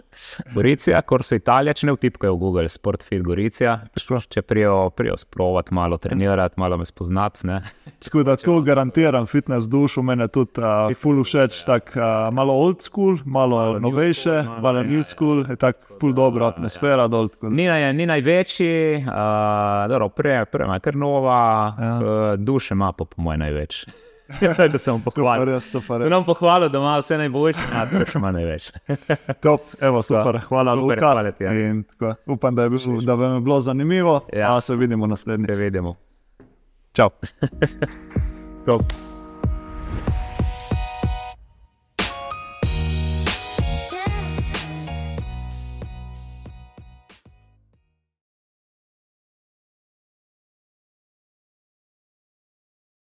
Goricija, Korso Italija, če ne vtipkajo v Google, Sport Fit Goricija. Tako. Če prijo, prijo sprovat, malo trenirati, malo me spoznati. ne. Tako da tu garantiram fitness dušo, meni je tudi uh, full všeč, tako uh, malo old school, malo, Malo novejše, school, malo, malo ja, new school, je tako full dobra atmosfera dol. tako da- Ni, naj, ni največji, uh, dobro, prej, prej ima kar nova, Ja. ja. uh, duše ima pa po mojem največ. Da se bom To pa pohvalil. res, to pa nam pohvalil, da ima vse najboljše, a duše ima največ. Top, evo, super, hvala Super, Luka. hvala ti, ja. In tako, upam, da, je bil, da vam je bilo zanimivo. Ja. Ja. Se vidimo naslednjič. Se vidimo. Čau. Top.